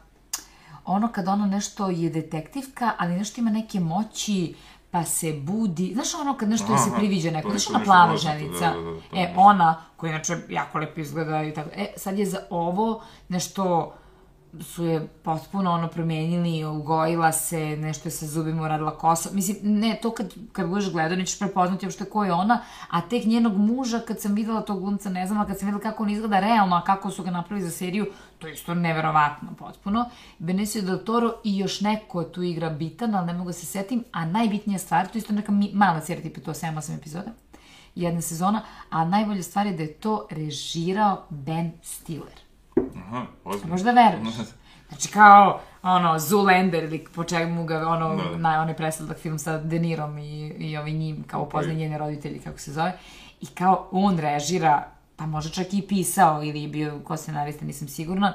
ono kad ona nešto je detektivka, ali nešto ima neke moći, pa se budi, znaš ono kad nešto joj se Aha, priviđa neko, znaš ona plava ženica, da, da, da, to e, nešto. ona, koja inače jako lepo izgleda i tako, e, sad je za ovo nešto su je potpuno ono promenili, ugojila se, nešto je sa zubima uradila kosa. Mislim, ne, to kad, kad budeš gledao, nećeš prepoznati uopšte ko je ona, a tek njenog muža, kad sam videla tog glumca, ne znam, a kad sam videla kako on izgleda realno, a kako su ga napravili za seriju, to je isto neverovatno potpuno. Benicio del Toro i još neko tu igra bitan, ali ne mogu da se setim, a najbitnija stvar, to je isto neka mala serija, tipa to 7-8 epizoda, jedna sezona, a najbolja stvar je da je to režirao Ben Stiller. Aha, ozbiljno. Možda veruješ. Znači kao, ono, Zoolander ili po čemu ga, ono, Da. na, onaj presladak film sa De Nirom i, i ovi njim, kao upoznaj njene roditelji, kako se zove. I kao on režira, pa možda čak i pisao ili bio ko scenarista, nisam sigurna,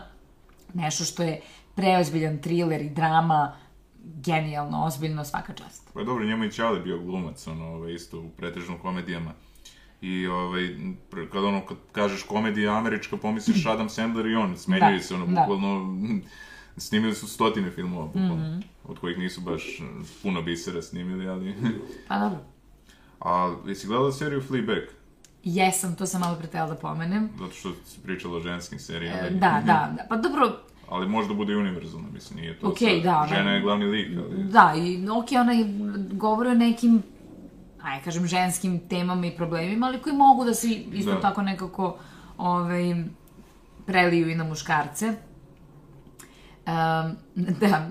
nešto što je preozbiljan thriller i drama, genijalno, ozbiljno, svaka čast. Pa dobro, njemu i Ćale bio glumac, ono, isto u pretežno komedijama. I ovaj, kad ono, kad kažeš komedija američka, pomisliš Adam Sandler i on, smenjuju Da, se, ono, da. bukvalno, snimili su stotine filmova, bukvalno, od kojih nisu baš eh, puno bisera snimili, ali... Pa dobro. A, jesi gledala seriju Fleabag? Jesam, to sam malo pre tela da pomenem. Zato što si pričala o ženskim serijama. E, Da, da, da. Pa dobro, Ali možda bude i univerzalno, mislim, nije to Okej, sad- da, ona- Žena je glavni lik, ali... Da, i ok, ona i govori o nekim, aj kažem, ženskim temama i problemima, ali koji mogu da se isto Da. tako nekako ovaj, preliju i na muškarce. Um, da,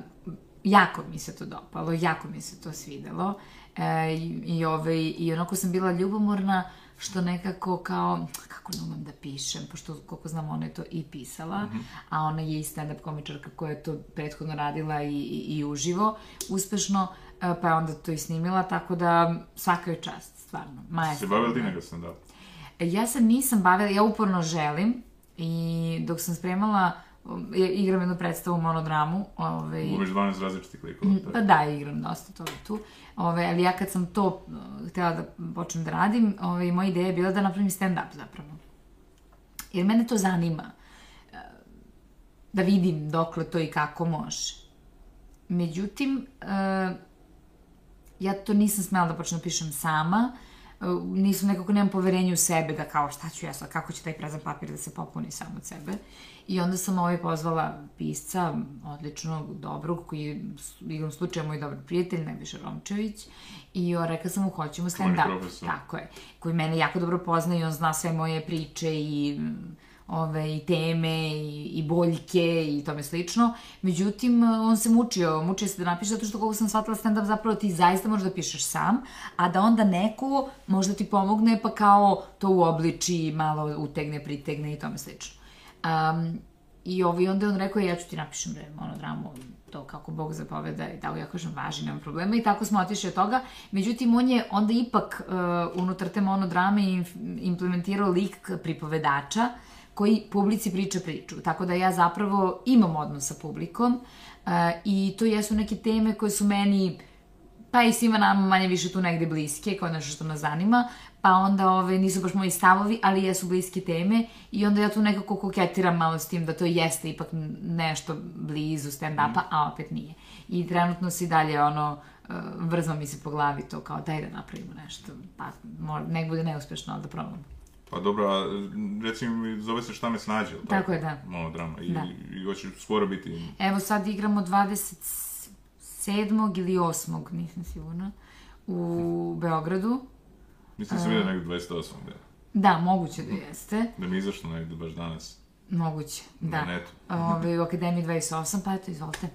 jako mi se to dopalo, jako mi se to svidelo. E, i, ovaj, I onako sam bila ljubomorna što nekako kao, kako ne umem da pišem, pošto koliko znam ona je to i pisala, a ona je i stand-up komičarka koja je to prethodno radila i, i, i uživo, uspešno, pa je onda to i snimila, tako da svaka je čast, stvarno. Se Maestro. bavila ti nego stand-up? E, Ja se nisam bavila, ja uporno želim i dok sam spremala, um, ja igram jednu predstavu monodramu, ovaj, Glumiš 12 različitih likova. Pa da, igram dosta toga tu. Ove, ali ja kad sam to uh, htjela da počnem da radim, ove, moja ideja je bila da napravim stand-up zapravo. Jer mene to zanima. uh, Da vidim dokle to i kako može. Međutim, uh, ja to nisam smela da počnem da pišem sama, Uh, nisam nekako, nemam poverenje u sebe da kao šta ću ja sad, kako će taj prazan papir da se popuni sam od sebe. I onda sam ovaj pozvala pisca, odličnog, dobrog, koji je igrom slučaja moj dobar prijatelj, Nebojša Romčević, i o, rekla sam mu hoćemo stand-up. Tako je. Koji mene jako dobro pozna i on zna sve moje priče i ove, i teme i, i boljke i tome slično. Međutim, on se mučio, mučio se da napiše zato što koliko sam shvatila stand-up zapravo ti zaista možeš da pišeš sam, a da onda neko možda ti pomogne pa kao to uobliči, malo utegne, pritegne i tome slično. Um, I ovaj, onda je on rekao, ja ću ti napišem bre, monodramu, to kako Bog zapoveda i tako ja kažem, važi, nema problema i tako smo otišli od toga. Međutim, on je onda ipak uh, unutar te monodrame implementirao lik pripovedača koji publici priča priču. Tako da ja zapravo imam odnos sa publikom uh, i to jesu neke teme koje su meni pa i svima nama manje više tu negde bliske, kao nešto što nas zanima, pa onda ove, nisu baš moji stavovi, ali jesu bliske teme i onda ja tu nekako koketiram malo s tim da to jeste ipak nešto blizu stand-upa, a opet nije. I trenutno si dalje ono, uh, vrzma mi se po glavi to kao daj da napravimo nešto, pa nek bude neuspešno, ali da probamo. Pa dobro, a reci mi, zove se Šta me snađe, ili Tako je, da. Monodrama. I, Da. i hoćeš skoro biti... Evo sad igramo 27. ili 8. nisam sigurna, u Beogradu. Mislim da sam vidio negdje 28. Da, Da, moguće da jeste. da mi izašlo negdje baš danas. Moguće, da. Na netu. Ove, u Akademiji 28, pa eto, izvolite.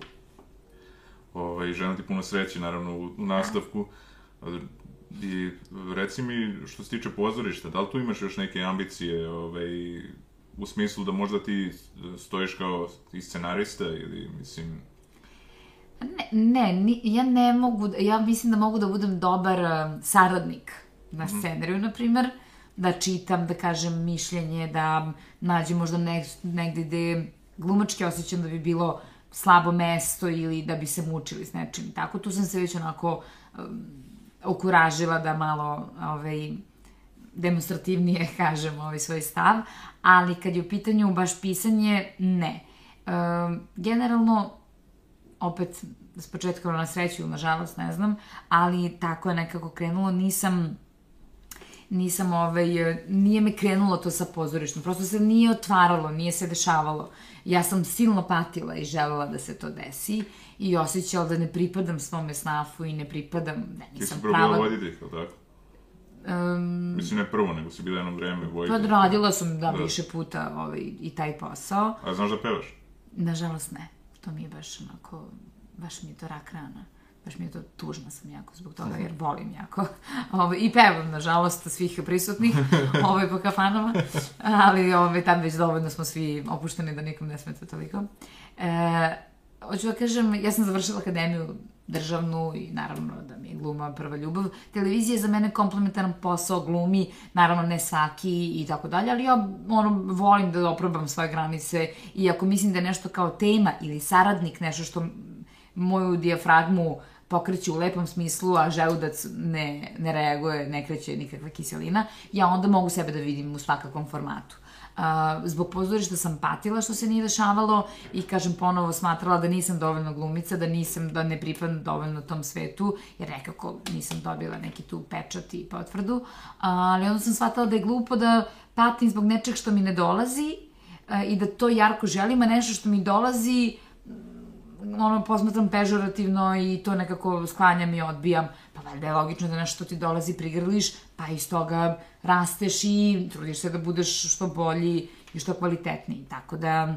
Ovaj, želim ti puno sreće, naravno, u, u nastavku. I reci mi, što se tiče pozorišta, da li tu imaš još neke ambicije ovaj, u smislu da možda ti stojiš kao i scenarista ili, mislim, Ne, ne ni, ja ne mogu, da- ja mislim da mogu da budem dobar uh, saradnik na scenariju, na primer, da čitam, da kažem mišljenje, da nađem možda nek, negde gde glumački osjećam da bi bilo slabo mesto ili da bi se mučili s nečim. Tako, tu sam se već onako um, okuražila da malo ovaj, demonstrativnije kažem ovaj svoj stav, ali kad je u pitanju baš pisanje, ne. Um, generalno, opet s početka na sreću nažalost, ne znam, ali tako je nekako krenulo, nisam nisam ovaj, nije me krenulo to sa pozorištom, prosto se nije otvaralo, nije se dešavalo. Ja sam silno patila i želela da se to desi i osjećala da ne pripadam svome snafu i ne pripadam, da ti nisam si probala prava. voditi, ili tako? Mislim, ne prvo, nego si bila jedno vreme Pa voditelj. radila sam da, više puta ovaj, i taj posao. A znaš da pevaš? Nažalost ne. To mi je baš onako, baš mi je to rak rana. baš mi je to tužna sam jako zbog toga, jer volim jako. Ove, I pevam, nažalost, svih prisutnih ove, po kafanama, ali ove, tad već dovoljno smo svi opušteni da nikom ne smeta toliko. E, hoću da kažem, ja sam završila akademiju državnu i naravno da mi je gluma prva ljubav. Televizija je za mene komplementaran posao, glumi, naravno ne svaki i tako dalje, ali ja ono, volim da oprobam svoje granice i ako mislim da je nešto kao tema ili saradnik, nešto što moju dijafragmu pokreće u lepom smislu, a želudac ne, ne reaguje, ne kreće nikakva kiselina, ja onda mogu sebe da vidim u svakakvom formatu. Uh, zbog pozorišta sam patila što se nije dešavalo i kažem ponovo smatrala da nisam dovoljno glumica, da nisam, da ne pripadam dovoljno tom svetu, jer nekako nisam dobila neki tu pečat i potvrdu, ali onda sam shvatila da je glupo da patim zbog nečeg što mi ne dolazi uh, i da to jarko želim, a nešto što mi dolazi ono, posmatram pežorativno i to nekako sklanjam i odbijam. Pa valjda je logično da nešto ti dolazi prigrliš, pa iz toga rasteš i trudiš se da budeš što bolji i što kvalitetniji. Tako da,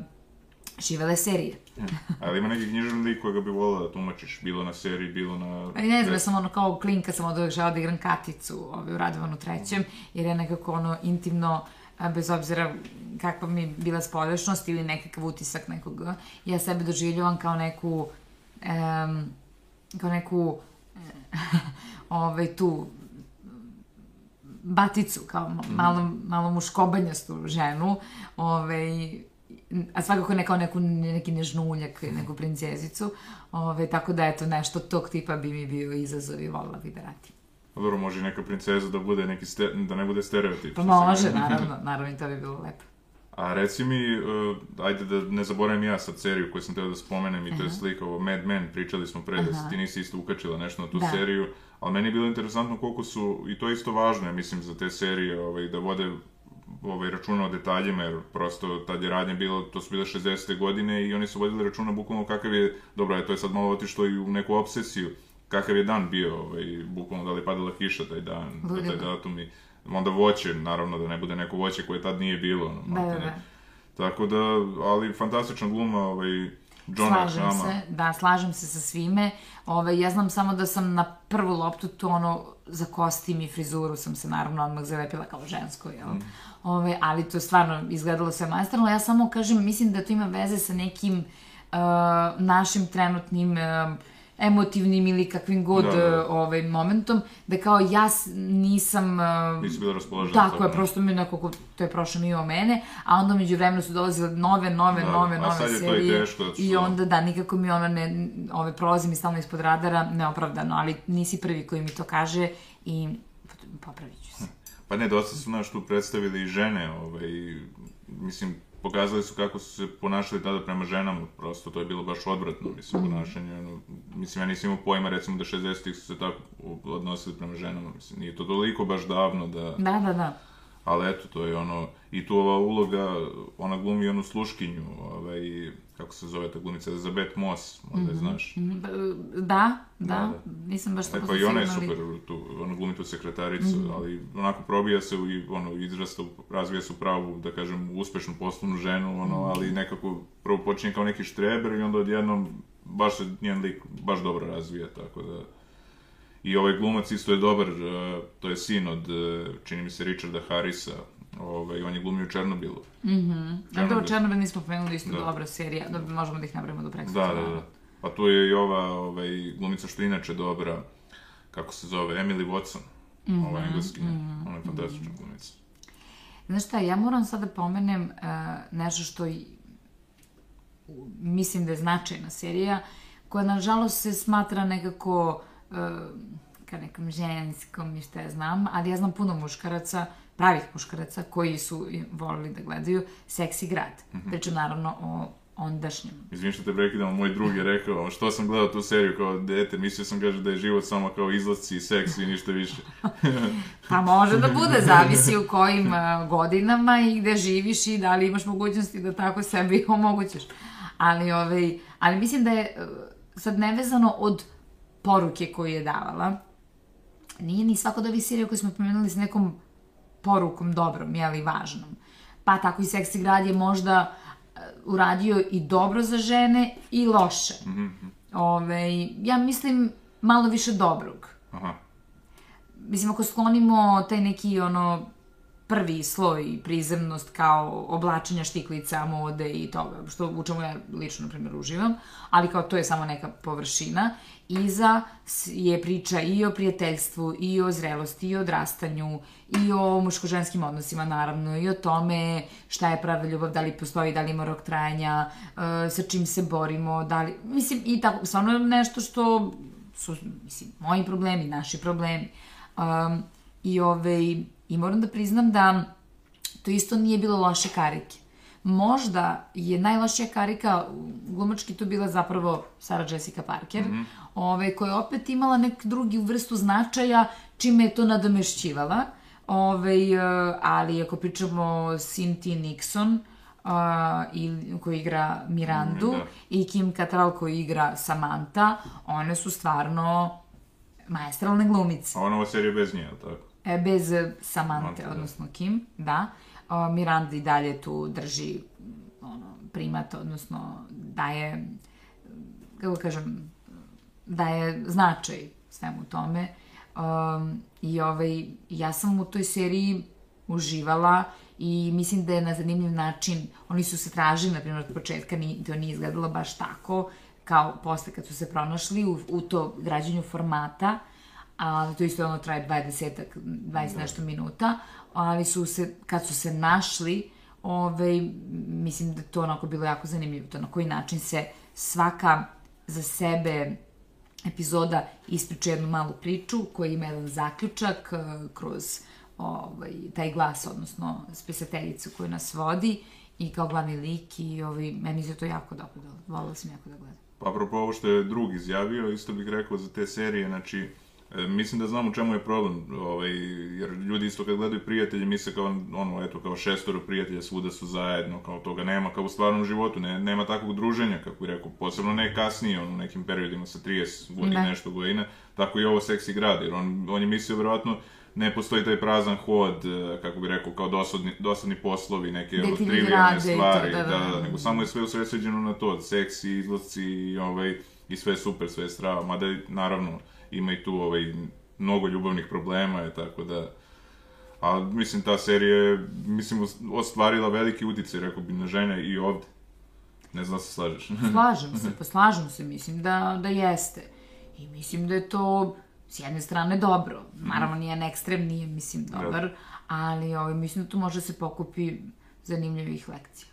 živele serije. Ja. Ali ima neki književni lik kojega bi volila da tumačiš, bilo na seriji, bilo na... Ali ne znam, ja sam ono kao klinka sam od uvek žela da igram Katicu ovaj, u Radovanu trećem, jer je nekako ono intimno a bez obzira kakva mi bila spolješnost ili nekakav utisak nekog, ja sebe doživljavam kao neku um, kao neku ovaj, tu baticu, kao Mhm. malo, malo muškobanjastu ženu, ovaj, a svakako ne kao neku, neki nežnuljak, neku princezicu, ovaj, tako da eto nešto tog tipa bi mi bio izazov i volila bi da radim. Pa dobro, može i neka princeza da bude neki ste, da ne bude stereotip. Pa može, naravno, naravno i to bi bilo lepo. A reci mi, uh, ajde da ne zaboravim ja sad seriju koju sam teo da spomenem i to je slika ovo Mad Men, pričali smo pre da ti nisi isto ukačila nešto na tu Da. seriju, ali meni je bilo interesantno koliko su, i to je isto važno, ja mislim, za te serije, ovaj, da vode ovaj, računa o detaljima, jer prosto tad je radnje bilo, to su bile 60. godine i oni su vodili računa bukvalno kakav je, dobro, je, to je sad malo otišlo i u neku obsesiju, kakav je dan bio, ovaj, bukvalno da li je padala kiša taj dan, da taj datum i onda voće, naravno da ne bude neko voće koje tad nije bilo, ono, Da, da, da. Tako da, ali fantastična gluma, ovaj, John slažem Arshama. se, da, slažem se sa svime. Ove, ja znam samo da sam na prvu loptu to ono, za kostim i frizuru sam se naravno odmah zalepila kao žensko, jel? Mm. Ove, ali to je stvarno izgledalo sve majstorno. Ja samo kažem, mislim da to ima veze sa nekim uh, našim trenutnim uh, emotivnim ili kakvim god Da, da. uh, ovaj, momentom, da kao ja nisam... Uh, Nisi bila raspoložena. Tako je, to, prosto mi nekako, to je prošlo mimo mene, a onda među vremenu su dolazile nove, nove, Da, nove, a nove sad je to i serije. teško da I onda, da, nikako mi ono ne, ove, prolazi mi stalno ispod radara, neopravdano, ali nisi prvi koji mi to kaže i popravit ću se. Pa ne, dosta su naš tu predstavili i žene, ovaj, mislim, pokazali su kako su se ponašali tada prema ženama, prosto to je bilo baš odvratno, mislim, Mhm. ponašanje, ono, mislim, ja nisam imao pojma, recimo, da 60-ih su se tako odnosili prema ženama, mislim, nije to toliko baš davno da, Da, da, da. ali eto, to je ono, i tu ova uloga, ona glumi onu sluškinju, ovaj, kako se zove ta glumica, Elizabeth Moss, možda je znaš. Mhm, Da, da, Da, nisam baš to E, pa i ona je super, tu, ona glumi tu sekretaricu, Mhm. ali onako probija se i ono, izrasta, razvija se u pravu, da kažem, uspešnu poslovnu ženu, ono, Mhm. ali nekako prvo počinje kao neki štreber i onda odjednom baš se njen lik baš dobro razvija, tako da... I ovaj glumac isto je dobar, eh, to je sin od, eh, čini mi se, Richarda Harrisa, ovaj, on je glumio u Černobilu. A dobro, Černobyl nismo pomenuli, isto Da. dobra serija, da možemo da ih napravimo do preksutra. Da, da, da. Pa tu je i ova ovaj, glumica što je inače dobra, kako se zove, Emily Watson, Mhm, ova engleski, ona je fantastična glumica. Znaš šta, ja moram sad da pomenem uh, nešto što i, mislim da je značajna serija, koja nažalost se smatra nekako uh, ka nekom ženskom i šta ja znam, ali ja znam puno muškaraca, pravih muškaraca koji su volili da gledaju Seksi grad. Pričam naravno o ondašnjem Izvim što te prekidam, moj drug je rekao, što sam gledao tu seriju kao dete, mislio sam kaže da je život samo kao izlasci i seks i ništa više. Pa može da bude, zavisi u kojim godinama i gde živiš i da li imaš mogućnosti da tako sebi omogućiš. Ali, ovaj, ali mislim da je uh, sad nevezano od poruke koju je davala. Nije ni svako od ovih serija koje smo pomenuli s nekom porukom dobrom, jeli, važnom. Pa tako i Seksi grad je možda uh, uradio i dobro za žene i loše. Ove, ja mislim malo više dobrog. Aha. Mislim, ako sklonimo taj neki, ono, prvi sloj prizemnost kao oblačenja štiklica, mode i toga, što u čemu ja lično, na primjer, uživam, ali kao to je samo neka površina. Iza je priča i o prijateljstvu, i o zrelosti, i o odrastanju, i o muško-ženskim odnosima, naravno, i o tome šta je prava ljubav, da li postoji, da li ima rok trajanja, e, sa čim se borimo, da li... Mislim, i tako, stvarno je nešto što su, mislim, moji problemi, naši problemi. Um, I, ovaj, I moram da priznam da to isto nije bilo loše karike. Možda je najlošija karika glumački tu bila zapravo Sarah Jessica Parker, mm -hmm. ove, koja je opet imala nek drugi vrstu značaja čime je to nadomešćivala. Ove, ali ako pričamo o Cynthia Nixon, uh, i, koji igra Mirandu, Mm, da. i Kim Cattrall koji igra Samantha, one su stvarno maestralne glumice. A ona ova serija bez nje, tako? E, bez e, Samante, Samantha, da. odnosno Kim, da. O, Miranda i dalje tu drži ono, primat, odnosno daje, kako kažem, daje značaj svemu tome. Um, I ovaj, ja sam u toj seriji uživala i mislim da je na zanimljiv način, oni su se tražili, na primjer, od početka, ni, to nije izgledalo baš tako, kao posle kad su se pronašli u, u to građenju formata, a to isto ono traje 20, 20 nešto minuta, ali su se, kad su se našli, ovaj, mislim da to onako bilo jako zanimljivo, to na koji način se svaka za sebe epizoda ispriča jednu malu priču koja ima jedan zaključak eh, kroz ovaj, taj glas, odnosno spisateljicu koju nas vodi i kao glavni lik i ovaj, meni se to jako dopadalo. Volila sam jako da gledam. Pa apropo ovo što je drug izjavio, isto bih rekao za te serije, znači, mislim da znam u čemu je problem, ovaj, jer ljudi isto kad gledaju prijatelje misle kao, ono, eto, kao šestoro prijatelja, svuda su zajedno, kao toga nema, kao u stvarnom životu, ne, nema takvog druženja, kako bih rekao, posebno ne kasnije, ono, u nekim periodima sa 30 godina, Da. nešto godina, tako i ovo seksi grad, jer on, on je mislio, verovatno, ne postoji taj prazan hod, e, kako bih rekao, kao dosadni, dosadni poslovi, neke trivialne rade i to, stvari, da, da, da, da. da, nego samo je sve usredsređeno na to, seksi, izlazci ovaj, i sve super, sve strava, mada je, naravno ima i tu ovaj, mnogo ljubavnih problema, je, tako da a mislim ta serija je mislim os- ostvarila veliki uticaj, rekao bi, na žene i ovde. Ne znam da se slažeš. Slažem se, pa slažem se, mislim da, da jeste. I mislim da je to s jedne strane dobro. Naravno, nije jedan ekstrem, nije, mislim, dobar, ali ovaj, mislim da tu može se pokupi zanimljivih lekcija.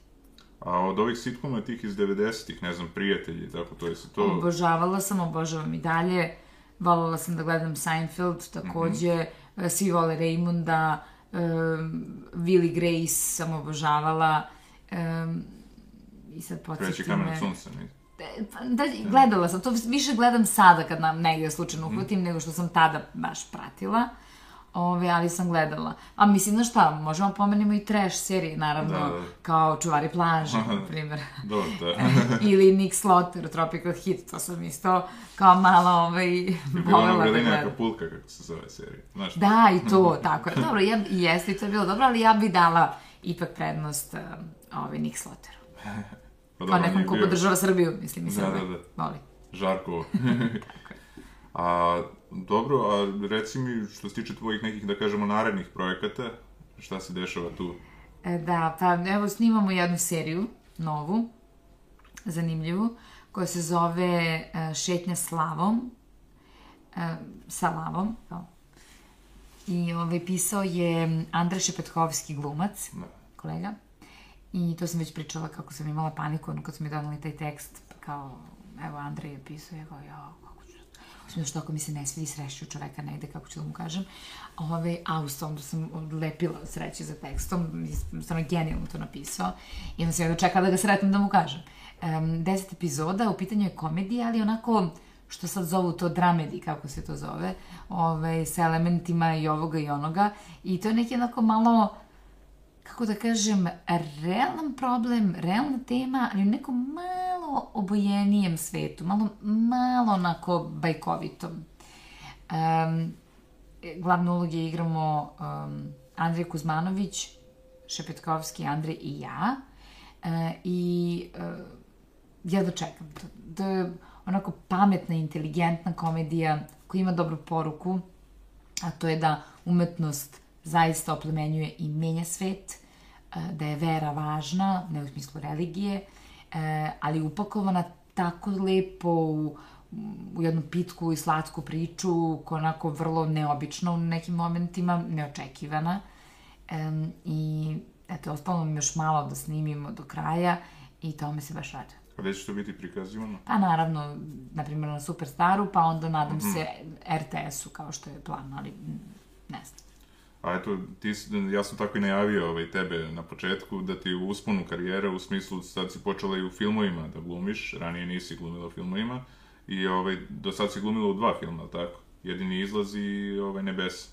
A od ovih sitkoma tih iz 90-ih, ne znam, prijatelji, tako to je se to... Obožavala sam, obožavam i dalje. Volela sam da gledam Seinfeld, takođe. Mhm. Svi vole Raymonda. Um, Willy Grace sam obožavala. Um, I sad Kreći podsjeti kamen me... od sunca, ne? E, pa, Da, gledala sam, to više gledam sada kad nam negdje slučajno Mhm. uhvatim, nego što sam tada baš pratila. Ove, ali sam gledala. A mislim, znaš šta, možemo pomenimo i trash serije, naravno, Da, da. kao Čuvari plaže, na primjer. Dobro, da. Ili Nick Slaughter, Tropical Hit, to sam isto kao mala ovaj, volela da gledam. Kapulka, kako se zove serija. Znaš, Da, i to, tako je. Dobro, ja, jeste i to je bilo dobro, ali ja bi dala ipak prednost um, ovaj Nick Slaughteru. pa Kao dobro, nekom nije ko podržava Srbiju, mislim, i Da, da, da. Voli. Žarko. a, dobro, a reci mi što se tiče tvojih nekih, da kažemo, narednih projekata, šta se dešava tu? E, Da, pa evo snimamo jednu seriju, novu, zanimljivu, koja se zove e, Šetnja s lavom, e, sa lavom, kao. I ovaj, pisao je Andrej Šepetkovski glumac, Da. kolega. I to sam već pričala kako sam imala paniku, ono kad su mi donali taj tekst, kao, evo Andrej je pisao, ja kao, ja, ću, Mislim, što ako mi se ne svidi sreću čoveka negde, kako ću da mu kažem. Ove, a u stvarno sam odlepila od sreće za tekstom, stvarno genijalno to napisao. I onda sam jedno čekala da ga sretnem da mu kažem. Um, deset epizoda, u pitanju je komedija, ali onako, što sad zovu to dramedi, kako se to zove, ove, sa elementima i ovoga i onoga. I to je neki onako malo, kako da kažem, realan problem, realna tema, ali u nekom malo obojenijem svetu, malo, malo onako bajkovitom. Um, glavne uloge igramo um, Andrej Kuzmanović, Šepetkovski, Andrej i ja. E, I e, jedva čekam to. Da, onako pametna, inteligentna komedija koja ima dobru poruku, a to je da umetnost zaista oplemenjuje i menja svet, e, da je vera važna, ne u smislu religije, e, ali upakovana tako lepo u, u jednu pitku i slatku priču, koja onako vrlo neobična u nekim momentima, neočekivana. I eto, ostalo mi još malo da snimimo do kraja i to mi se baš radi. A gde će to biti prikazivano? Pa naravno, na primjer na Superstaru, pa onda nadam mm -hmm. se RTS-u kao što je plan, ali ne znam. A eto, ti, ja sam tako i najavio ovaj, tebe na početku, da ti u usponu karijere, u smislu sad si počela i u filmovima da glumiš, ranije nisi glumila u filmovima, i ovaj, do sad si glumila u dva filma, tako? Jedini izlaz i ovaj, Nebesa.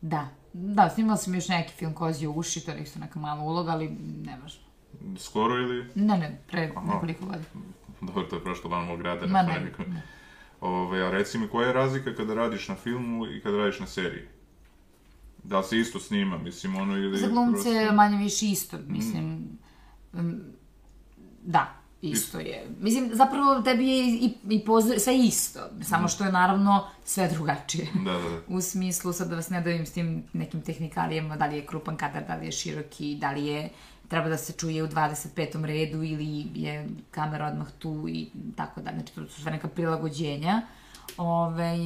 Da, da, snimala sam još neki film Kozi u uši, to je isto neka mala uloga, ali ne važno. Skoro ili? Ne, ne, pre Aha. nekoliko godina. Dobro, to je prošlo van mog grada. Ma ne, ne. Ove, a reci mi, koja je razlika kada radiš na filmu i kada radiš na seriji? Da se isto snima, mislim, ono ili... Za glumce prosto... manje više isto, mislim. Mm. Da, isto je. Mislim, zapravo tebi je i, i pozor, sve isto, samo mm. što je naravno sve drugačije. Da, da, da. U smislu, sad da vas ne davim s tim nekim tehnikalijama, da li je krupan kadar, da li je široki, da li je treba da se čuje u 25. redu ili je kamera odmah tu i tako da, znači to su sve neka prilagođenja. Ove,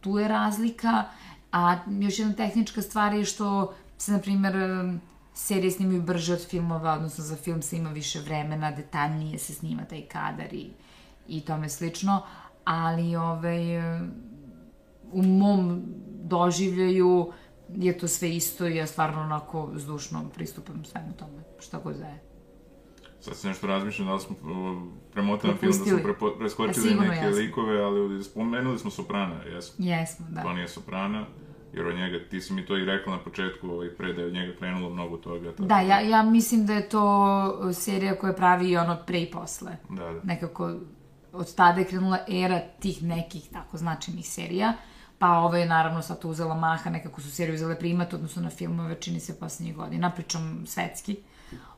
tu je razlika, a još jedna tehnička stvar je što se, na primer, serije snimaju brže od filmova, odnosno za film se ima više vremena, detaljnije se snima taj kadar i, i tome slično, ali ovaj, u mom doživljaju je to sve isto i ja stvarno onako zdušno pristupam svemu tome, šta god da je. Sad se nešto razmišljam da li smo premotali film, da smo prepo, preskočili ja, neke jesmo. likove, ali spomenuli smo Soprana, jesmo? Jesmo, da. To nije Soprana, jer od njega, ti si mi to i rekla na početku, ovaj, pre da je od njega krenulo mnogo toga. Tako da, ja, ja mislim da je to serija koja pravi ono pre i posle. Da, da. Nekako od tada je krenula era tih nekih tako značajnih serija. Pa ovo je naravno sad uzela maha, nekako su seriju uzele primat, odnosno na filmove, čini se poslednjih godina, pričam svetski.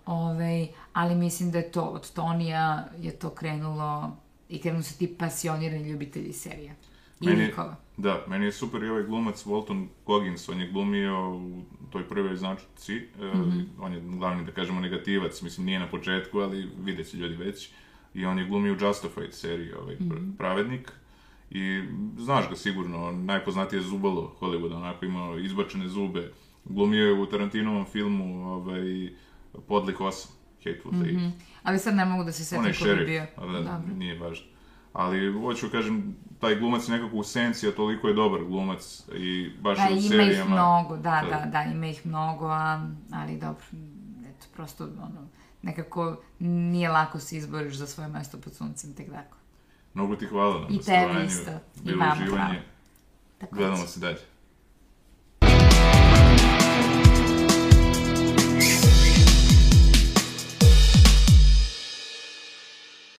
Ove, ali mislim da je to, od Tonija je to krenulo i krenu se ti pasionirani ljubitelji serija. I meni, likova. Da, meni je super i ovaj glumac Walton Goggins, on je glumio u toj prvoj značici, mm -hmm. on je glavni, da kažemo, negativac, mislim, nije na početku, ali vidjet će ljudi već, i on je glumio u Justified seriji, ovaj, mm -hmm. pravednik, I znaš ga sigurno, najpoznatije zubalo Hollywooda, onako ima izbačene zube. Glumio je u Tarantinovom filmu ovaj, Podlik 8, Hateful Eight. Mm -hmm. Ali sad ne mogu da se setim ko bi bio. Da, da, nije važno. Ali hoću kažem, taj glumac je nekako u senci, a toliko je dobar glumac i baš da, u serijama... Da, ima ih mnogo, da, da, da, ima ih mnogo, a, ali dobro, eto, prosto, ono, nekako nije lako se izboriš za svoje mesto pod suncem, tek tako. Mnogo ti hvala na I tebi isto. Bilo uživanje. Gledamo se dalje.